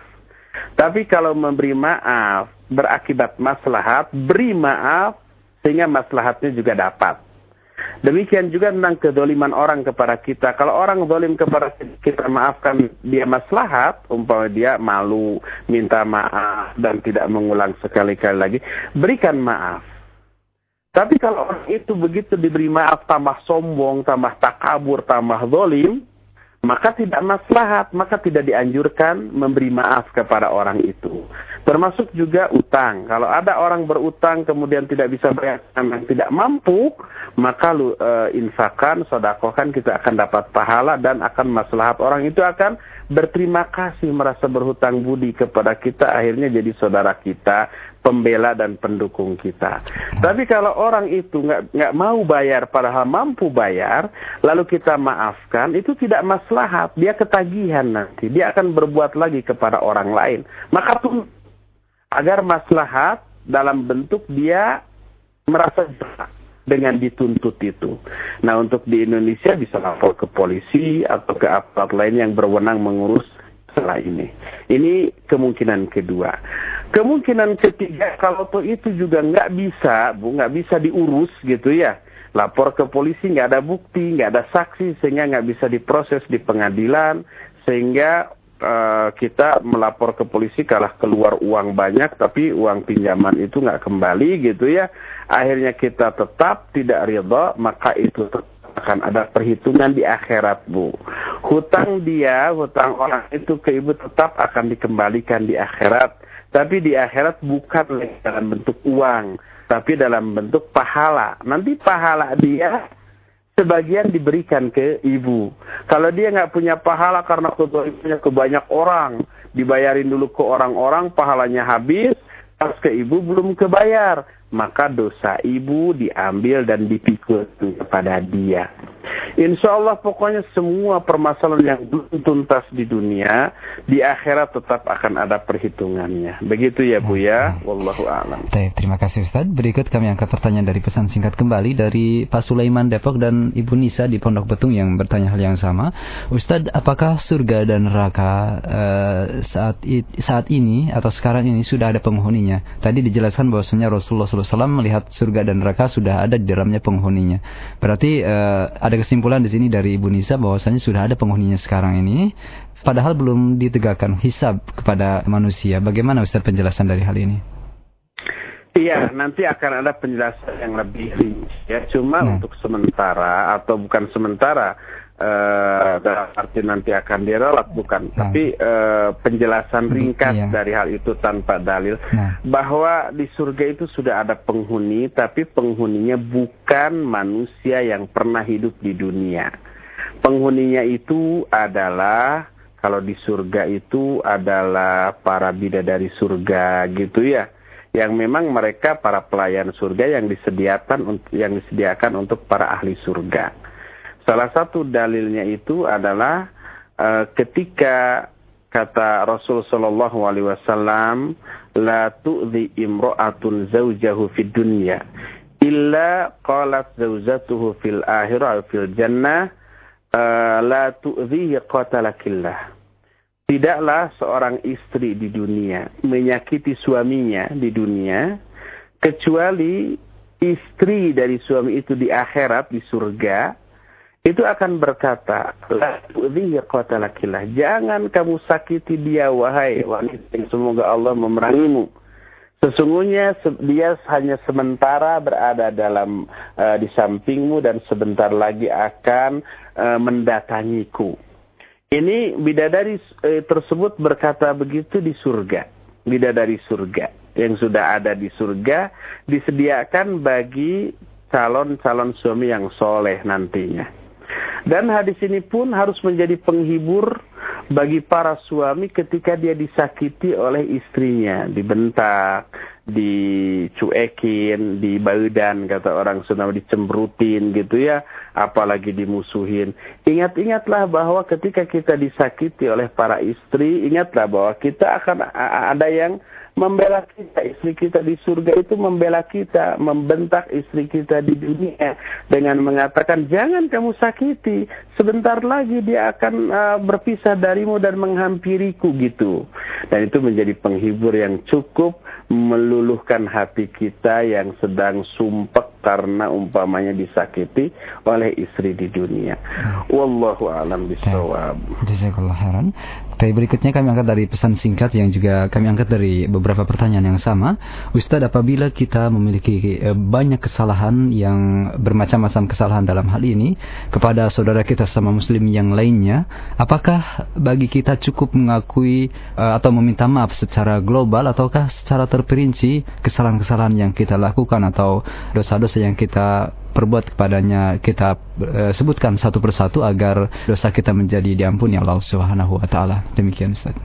Tapi kalau memberi maaf berakibat maslahat, beri maaf sehingga maslahatnya juga dapat. Demikian juga tentang kedoliman orang kepada kita. Kalau orang dolim kepada kita, maafkan dia maslahat, umpama dia malu, minta maaf, dan tidak mengulang sekali-kali lagi, berikan maaf. Tapi kalau orang itu begitu diberi maaf, tambah sombong, tambah takabur, tambah dolim, maka tidak maslahat, maka tidak dianjurkan memberi maaf kepada orang itu. Termasuk juga utang. Kalau ada orang berutang kemudian tidak bisa bayar yang tidak mampu, maka lu e, infakan, sodakohkan kita akan dapat pahala dan akan maslahat orang itu akan berterima kasih merasa berhutang budi kepada kita akhirnya jadi saudara kita pembela dan pendukung kita. Tapi kalau orang itu nggak nggak mau bayar padahal mampu bayar, lalu kita maafkan, itu tidak maslahat. Dia ketagihan nanti. Dia akan berbuat lagi kepada orang lain. Maka tuh agar maslahat dalam bentuk dia merasa dengan dituntut itu. Nah untuk di Indonesia bisa lapor ke polisi atau ke aparat lain yang berwenang mengurus masalah ini. Ini kemungkinan kedua. Kemungkinan ketiga kalau toh itu juga nggak bisa, bu nggak bisa diurus gitu ya. Lapor ke polisi nggak ada bukti, nggak ada saksi sehingga nggak bisa diproses di pengadilan sehingga uh, kita melapor ke polisi kalah keluar uang banyak tapi uang pinjaman itu nggak kembali gitu ya. Akhirnya kita tetap tidak ridho maka itu akan ada perhitungan di akhirat bu. Hutang dia, hutang orang itu ke ibu tetap akan dikembalikan di akhirat tapi di akhirat bukan dalam bentuk uang, tapi dalam bentuk pahala. Nanti pahala dia sebagian diberikan ke ibu. Kalau dia nggak punya pahala karena punya ke banyak orang, dibayarin dulu ke orang-orang, pahalanya habis, pas ke ibu belum kebayar, maka dosa ibu diambil dan dipikul kepada dia. Insya Allah pokoknya semua permasalahan yang belum tuntas di dunia, di akhirat tetap akan ada perhitungannya. Begitu ya Bu ya, hmm. Wallahu a'lam. Terima kasih Ustaz. Berikut kami angkat pertanyaan dari pesan singkat kembali dari Pak Sulaiman Depok dan Ibu Nisa di Pondok Betung yang bertanya hal yang sama. Ustaz, apakah surga dan neraka uh, saat saat ini atau sekarang ini sudah ada penghuninya? Tadi dijelaskan bahwasanya Rasulullah SAW melihat surga dan neraka sudah ada di dalamnya penghuninya. Berarti uh, ada kesimpulan kesimpulan di sini dari Ibu Nisa bahwasanya sudah ada penghuninya sekarang ini padahal belum ditegakkan hisab kepada manusia. Bagaimana Ustaz penjelasan dari hal ini? Iya, nanti akan ada penjelasan yang lebih rinci ya. Cuma nah. untuk sementara atau bukan sementara uh, dalam arti nanti akan dirawat bukan, nah. tapi uh, penjelasan ringkas iya. dari hal itu tanpa dalil nah. bahwa di surga itu sudah ada penghuni, tapi penghuninya bukan manusia yang pernah hidup di dunia. Penghuninya itu adalah kalau di surga itu adalah para bidadari surga gitu ya yang memang mereka para pelayan surga yang disediakan yang disediakan untuk para ahli surga. Salah satu dalilnya itu adalah uh, ketika kata Rasul sallallahu alaihi wasallam la tu'dhi imra'atun zawjahu fid dunya illa qalat zawjatuhu fil akhirah fil jannah uh, la tu'dhihi qatalakillah. Tidaklah seorang istri di dunia menyakiti suaminya di dunia kecuali istri dari suami itu di akhirat di surga itu akan berkata, Jangan kamu sakiti dia, wahai wanita yang semoga Allah memerangimu. Sesungguhnya dia hanya sementara berada dalam uh, di sampingmu dan sebentar lagi akan uh, mendatangiku. Ini bidadari uh, tersebut berkata begitu di surga. Bidadari surga yang sudah ada di surga disediakan bagi calon-calon suami yang soleh nantinya. Dan hadis ini pun harus menjadi penghibur bagi para suami ketika dia disakiti oleh istrinya, dibentak, dicuekin, dibaudan kata orang Sunda dicembrutin gitu ya, apalagi dimusuhin. Ingat-ingatlah bahwa ketika kita disakiti oleh para istri, ingatlah bahwa kita akan ada yang membela kita, istri kita di surga itu membela kita, membentak istri kita di dunia dengan mengatakan jangan kamu sakiti, sebentar lagi dia akan uh, berpisah darimu dan menghampiriku gitu. Dan itu menjadi penghibur yang cukup meluluhkan hati kita yang sedang sumpek karena umpamanya disakiti oleh istri di dunia. Wallahu a'lam bishawab. Jazakallah khairan. Tapi berikutnya kami angkat dari pesan singkat yang juga kami angkat dari beberapa pertanyaan yang sama. Ustadz, apabila kita memiliki eh, banyak kesalahan yang bermacam-macam kesalahan dalam hal ini kepada saudara kita sama muslim yang lainnya, apakah bagi kita cukup mengakui eh, atau meminta maaf secara global ataukah secara terperinci kesalahan-kesalahan yang kita lakukan atau dosa-dosa dosa yang kita perbuat kepadanya kita e, sebutkan satu persatu agar dosa kita menjadi diampuni Allah Subhanahu wa taala. Demikian Ustaz.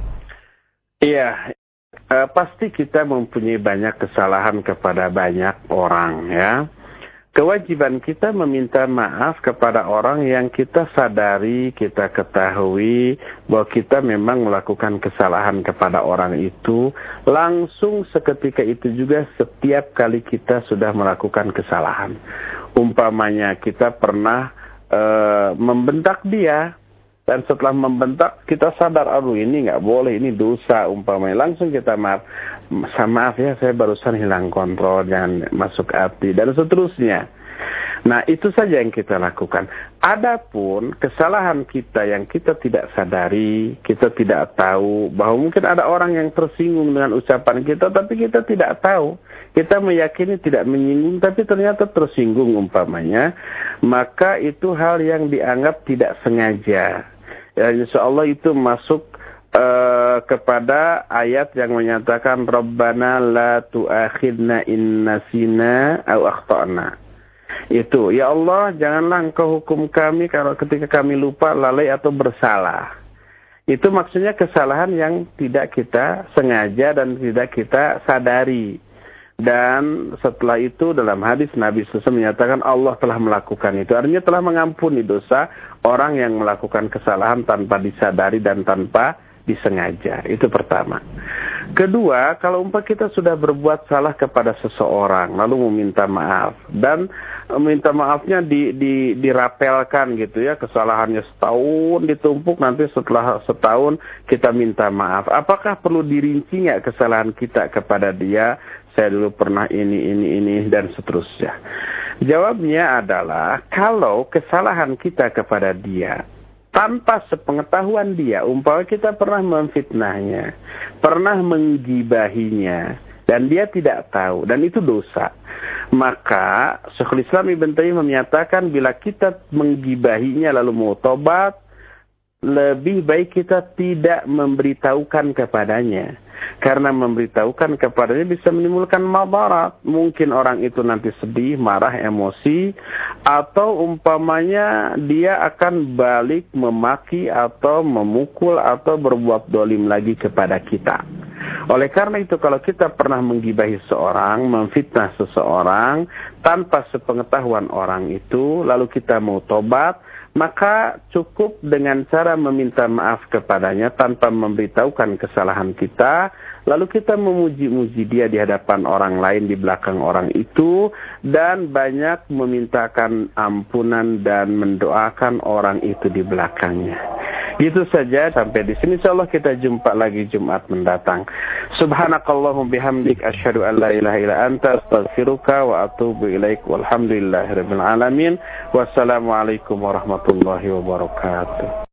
Iya, e, pasti kita mempunyai banyak kesalahan kepada banyak orang ya kewajiban kita meminta maaf kepada orang yang kita sadari, kita ketahui bahwa kita memang melakukan kesalahan kepada orang itu langsung seketika itu juga setiap kali kita sudah melakukan kesalahan. Umpamanya kita pernah uh, membentak dia dan setelah membentak kita sadar aduh ini nggak boleh ini dosa. Umpamanya langsung kita maaf maaf ya saya barusan hilang kontrol jangan masuk hati. Dan seterusnya Nah, itu saja yang kita lakukan. Adapun kesalahan kita yang kita tidak sadari, kita tidak tahu bahwa mungkin ada orang yang tersinggung dengan ucapan kita, tapi kita tidak tahu. Kita meyakini tidak menyinggung, tapi ternyata tersinggung umpamanya. Maka itu hal yang dianggap tidak sengaja. Ya, insya Allah itu masuk uh, kepada ayat yang menyatakan Rabbana la tu'akhidna in nasina au akhtana. Itu, ya Allah, janganlah engkau hukum kami kalau ketika kami lupa, lalai atau bersalah. Itu maksudnya kesalahan yang tidak kita sengaja dan tidak kita sadari. Dan setelah itu dalam hadis Nabi SAW menyatakan Allah telah melakukan itu. Artinya telah mengampuni dosa orang yang melakukan kesalahan tanpa disadari dan tanpa disengaja. Itu pertama. Kedua, kalau umpah kita sudah berbuat salah kepada seseorang, lalu meminta maaf dan meminta maafnya di, di, dirapelkan gitu ya, kesalahannya setahun ditumpuk, nanti setelah setahun kita minta maaf. Apakah perlu dirinci nggak kesalahan kita kepada dia? Saya dulu pernah ini, ini, ini dan seterusnya. Jawabnya adalah kalau kesalahan kita kepada dia tanpa sepengetahuan dia, umpama kita pernah memfitnahnya, pernah menggibahinya, dan dia tidak tahu, dan itu dosa. Maka Syekhul Islam Ibn Taimiyah menyatakan bila kita menggibahinya lalu mau tobat, lebih baik kita tidak memberitahukan kepadanya. Karena memberitahukan kepadanya bisa menimbulkan mabarat. Mungkin orang itu nanti sedih, marah, emosi. Atau umpamanya dia akan balik memaki atau memukul atau berbuat dolim lagi kepada kita. Oleh karena itu kalau kita pernah menggibahi seorang, memfitnah seseorang, tanpa sepengetahuan orang itu, lalu kita mau tobat, maka cukup dengan cara meminta maaf kepadanya tanpa memberitahukan kesalahan kita, lalu kita memuji-muji dia di hadapan orang lain di belakang orang itu, dan banyak memintakan ampunan dan mendoakan orang itu di belakangnya. Itu saja sampai di sini insyaallah kita jumpa lagi Jumat mendatang. Subhanakallahum bihamdik asyhadu an la ilaha illa anta astaghfiruka wa atubu ilaik walhamdulillahirabbil alamin. Wassalamualaikum warahmatullahi wabarakatuh.